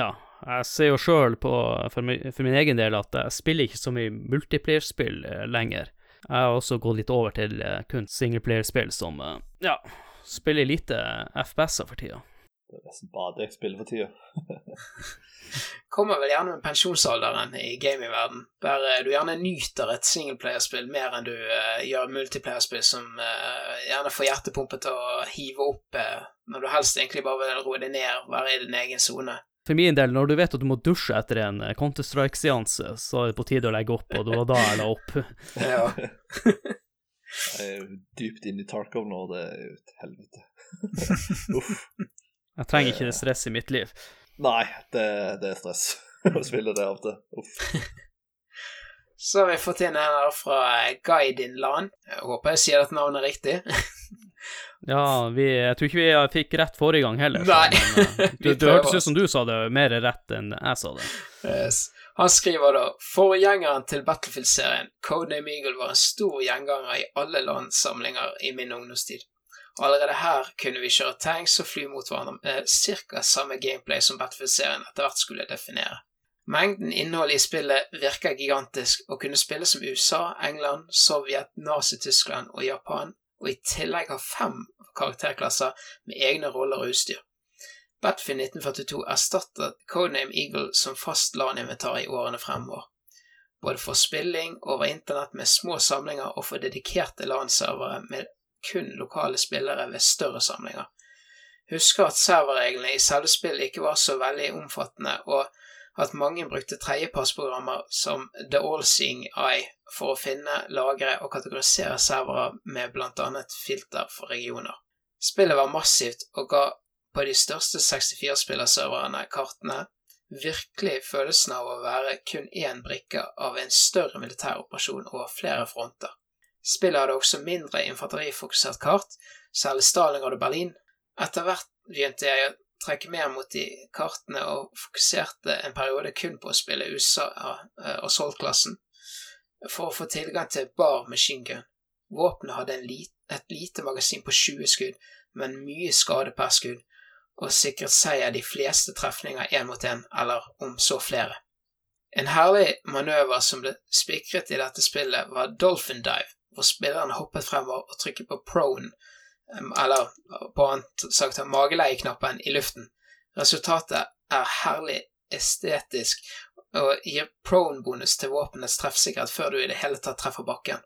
Ja, jeg ser jo sjøl på, for, mi- for min egen del, at jeg spiller ikke så mye multiplayer-spill eh, lenger. Jeg har også gått litt over til eh, kun singleplayer-spill som eh, ja, spiller lite FPS-er for tida. Det er nesten bare jeg spiller for tida. <laughs> <laughs> Kommer vel gjerne med pensjonsalderen i gamingverden, der du gjerne nyter et singleplayerspill mer enn du uh, gjør multiplayerspill som uh, gjerne får hjertepumpet til å hive opp uh, når du helst egentlig bare vil roe deg ned, være i din egen sone. For min del, når du vet at du må dusje etter en eh, Counter-Strike-seanse, så er det på tide å legge opp, og det var da jeg la opp. <laughs> Ja. <laughs> Jeg er dypt inne i Tarkov nå, det er jo et helvete. <laughs> Uff. Jeg trenger ikke det stresset i mitt liv. Nei, det, det er stress å spille det av og til. Uff. Så har vi fått inn en her fra eh, Guidin Land. Jeg håper jeg sier dette navnet riktig. Ja, vi, jeg tror ikke vi fikk rett forrige gang heller. Nei. Men, eh, <laughs> du, det hørtes ut som du sa det mer rett enn jeg sa det. Yes. Han skriver da Forgjengeren til Battlefield-serien, Codename Eagle, var en stor gjenganger i alle landsamlinger i min ungdomstid. Allerede her kunne vi kjøre tanks og fly mot hverandre med ca. samme gameplay som Battlefield-serien etter hvert skulle definere. Mengden innhold i spillet virker gigantisk, og kunne spille som USA, England, Sovjet, Nazi-Tyskland og Japan, og i tillegg har fem karakterklasser med egne roller og utstyr. Battlefield 1942 erstattet Codename Eagle som fast LAN-inventar i årene fremover. både for spilling over internett med små samlinger og for dedikerte LAN-servere med kun lokale spillere ved større samlinger. Husker at serverreglene i selve spillet ikke var så veldig omfattende, og at mange brukte tredjepartsprogrammer som The All-Seeing Eye for å finne, lagre og kategorisere servere med annet filter for regioner. Spillet var massivt og ga på de største 64-spillerserverne kartene virkelig følelsen av å være kun én brikke av en større militær operasjon over flere fronter. Spillet hadde også mindre infanterifokusert kart, særlig Stalingrad og Berlin. Etter hvert begynte jeg trekke mer mot de kartene og fokuserte en periode kun på å spille USA og Salt-klassen for å få tilgang til bar machine gun. Våpenet hadde lit, et lite magasin på 20 skudd, men mye skade per skudd, og sikret seier de fleste trefninger én mot én, eller om så flere. En herlig manøver som ble spikret i dette spillet, var Dolphin Dive, hvor spilleren hoppet fremover og trykket på prone, eller på annet sagt mageleieknappen, i luften. Resultatet er herlig estetisk og gir prone-bonus til våpenets treffsikkerhet før du i det hele tatt treffer bakken.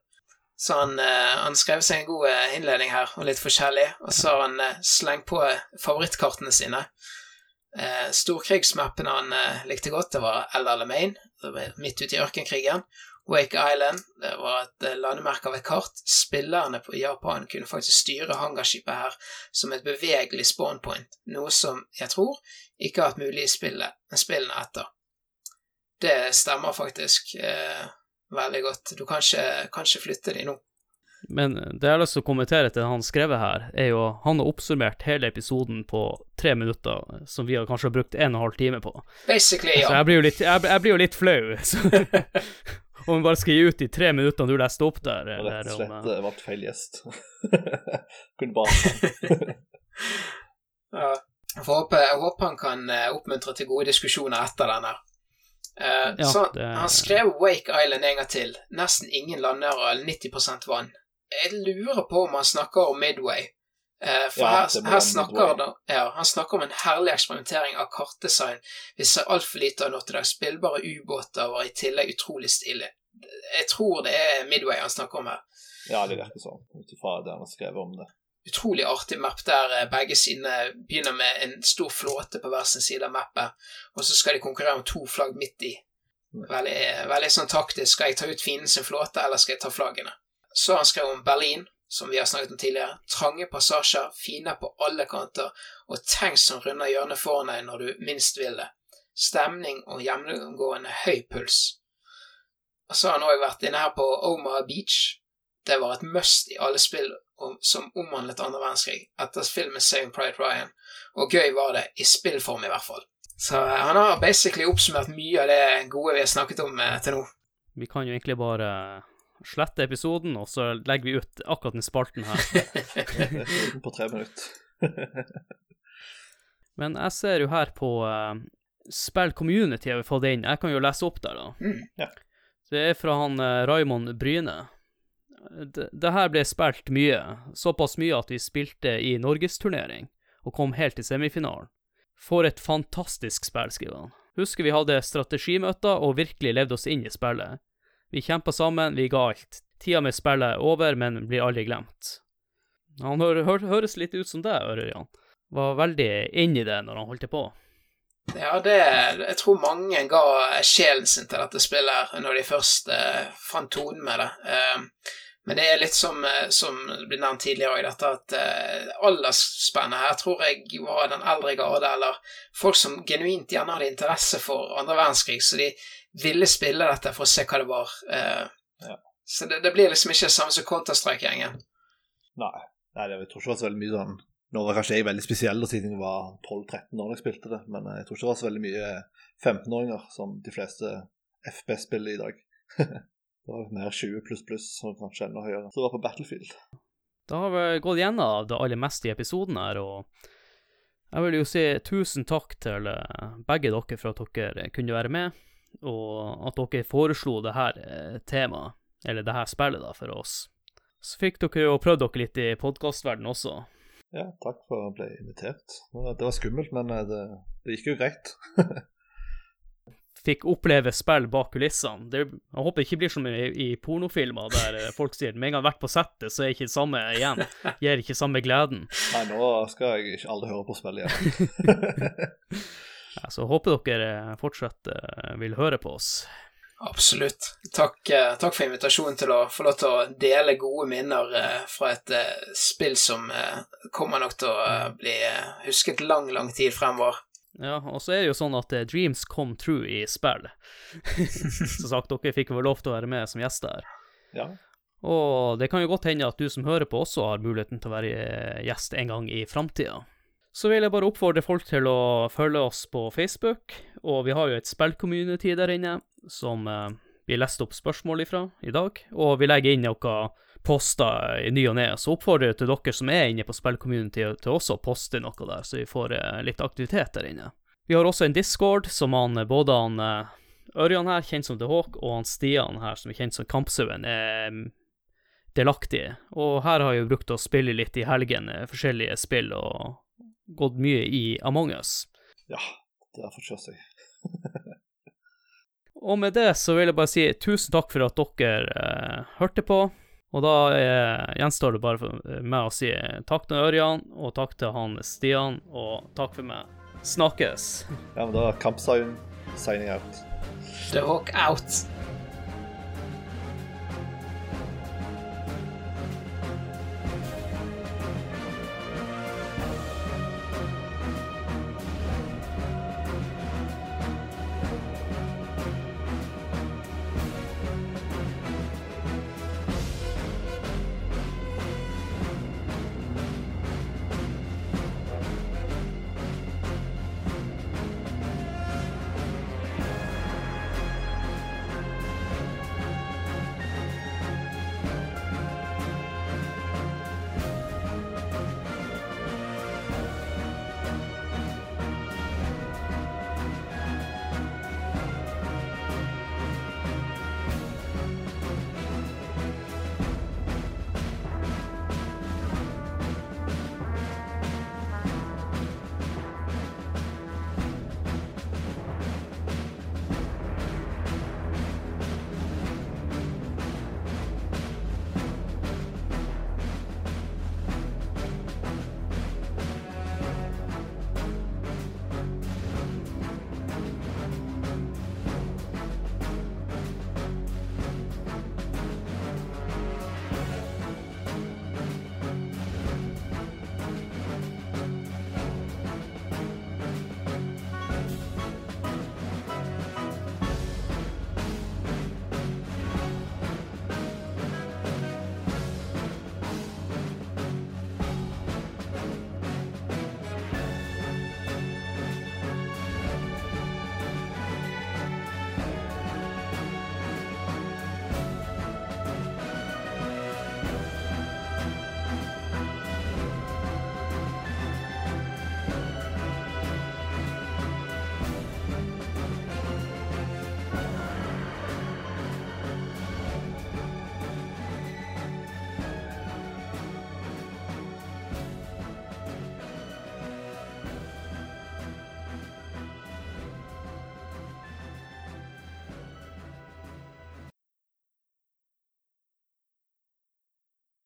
Så han, eh, han, skrev seg en god eh, innledning her, og litt forskjellig. Og så har han eh, slengt på favorittkartene sine. Storkrigsmappen han likte godt, det var El Alamein, midt ute i ørkenkrigen. Wake Island, det var et eh, landemerke av et kart. Spillerne på Japan kunne faktisk styre hangarskipet her som et bevegelig spawn point, noe som jeg tror ikke har vært mulig i spillet, spillene etter. Det stemmer faktisk. Eh, veldig godt. Du kan ikke, kan ikke flytte de nå. Men det jeg har lyst til å kommentere til han skrevet her, er jo han har oppsummert hele episoden på tre minutter, som vi har kanskje brukt en og en halv time på. Basically, ja. Så jeg blir jo litt, jeg, jeg blir jo litt flau. <laughs> Om vi bare skal gi ut de tre minuttene du leste opp der. Rett og slett uh, valgt feil gjest. <laughs> Kunne bare <laughs> ja. Jeg håper, jeg håper han kan eh, oppmuntre til gode diskusjoner etter denne. Uh, ja, så det... han skrev Wake Island en gang til. Nesten ingen landere, 90% vann. Jeg lurer på om han snakker om Midway. Uh, for ja, her, her snakker da, ja, han snakker om en herlig eksperimentering av kartdesign. Vi ser altfor lite av Notre Spillbare ubåter var i tillegg utrolig stilig. Jeg tror det er Midway han snakker om her. Ja, det virker sånn, ut ifra det han har skrevet om det utrolig artig map der eh, begge sidene begynner med en stor flåte på hver sin side av mappet, og så skal de konkurrere om to flagg midt i. Veldig, veldig sånn taktisk. Skal jeg ta ut fienden sin flåte, eller skal jeg ta flaggene? Så har han skrevet om Berlin, som vi har snakket om tidligere. Trange passasjer, fine på alle kanter, og tanks som runder hjørnet foran deg når du minst vil det. Stemning og gjennomgående høy puls. Og så har han òg vært inne her på Omaha Beach. Det var et must i alle spill som omhandlet andre verdenskrig, etter filmen Saving Pride Ryan, og gøy var det, i spillform i hvert fall. Så eh, han har basically oppsummert mye av det gode vi har snakket om eh, til nå. Vi kan jo egentlig bare slette episoden, og så legger vi ut akkurat den spalten her. <laughs> på tre minutter. <laughs> Men jeg ser jo her på uh, Spill Community har vi fått inn. Jeg kan jo lese opp der, da. Mm, ja. Det er fra han uh, Raymond Bryne det, det her ble spilt mye, såpass mye at vi spilte i norgesturnering og kom helt til semifinalen. For et fantastisk spill, skriver han. Husker vi hadde strategimøter og virkelig levde oss inn i spillet. Vi kjempa sammen, vi ga alt. Tida med spillet er over, men blir aldri glemt. Han hø hø høres litt ut som deg, Ørjan. Var veldig inn i det når han holdt på. Ja, det Jeg tror mange ga sjelen sin til dette spillet når de først eh, fant tonen med det. Eh, men det er litt som, eh, som ble nevnt tidligere òg, dette at eh, aldersspennet her tror jeg var den eldre garde, eller folk som genuint gjerne hadde interesse for andre verdenskrig, så de ville spille dette for å se hva det var. Eh, ja. Så det, det, blir liksom ikke det samme som Counter-Strike-gjengen. Nei. Nei, jeg tror ikke det var så veldig mye sånn Nå var kanskje jeg veldig spesiell siden jeg var 12-13 år da jeg spilte det, men jeg tror ikke det var så veldig mye 15-åringer som de fleste FB spiller i dag. <laughs> Det var mer 20 pluss pluss, som kanskje enda høyere. Så det var på Battlefield. Da har vi gått gjennom det aller meste i episoden her, og jeg vil jo si tusen takk til eh, begge dere for at dere kunne være med, og at dere foreslo det her eh, temaet, eller det her spillet, da, for oss. Så fikk dere jo prøvd dere litt i podkastverdenen også. Ja, takk for at jeg ble invitert. Det var skummelt, men eh, det, det gikk jo greit. <laughs> fikk oppleve spill bak kulissene. Det, jeg håper det ikke blir som i, i pornofilmer der eh, folk sier med en gang vært på settet, så er ikke det samme igjen. <laughs> Gir ikke samme gleden. Nei, nå skal jeg ikke aldri høre på spill igjen. <laughs> Ja, så håper dere fortsatt uh, vil høre på oss. Absolutt. Takk, uh, takk, for invitasjonen til å få lov til å dele gode minner uh, fra et spill som kommer nok til å bli husket lang, lang tid fremover. Ja, og så er det jo sånn at dreams come true i spill. <laughs> Som sagt, dere fikk vel lov til å være med som gjester her. Ja. Og det kan jo godt hende at du som hører på, også har muligheten til å være gjest en gang i framtida. Så vil jeg bare oppfordre folk til å følge oss på Facebook, og vi har jo et spillcommunity der inne som eh, leste lest opp spørsmål ifra i dag, og vi legger inn noen poster i ny og ne, så oppfordrer jeg til dere som er inne på spillcommunity til også å poste noe der, så vi får eh, litt aktivitet der inne. Vi har også en Discord som han, både han eh, Ørjan her, kjent som The Hawk, og han Stian her, som er kjent som Kampsauen, er delaktige. delaktig. Og her har jeg brukt å spille litt i helgen, forskjellige spill, og gått mye i Among us. Ja, det har fortsatt seg. <laughs> og med det så vil jeg bare si tusen takk for at dere eh, hørte på. Og da eh, gjenstår det bare for meg å si takk til Ørjan, og takk til han Stian, og takk for meg. Snakkes. Ja, men da er Kampsign signing out. The Hawk out.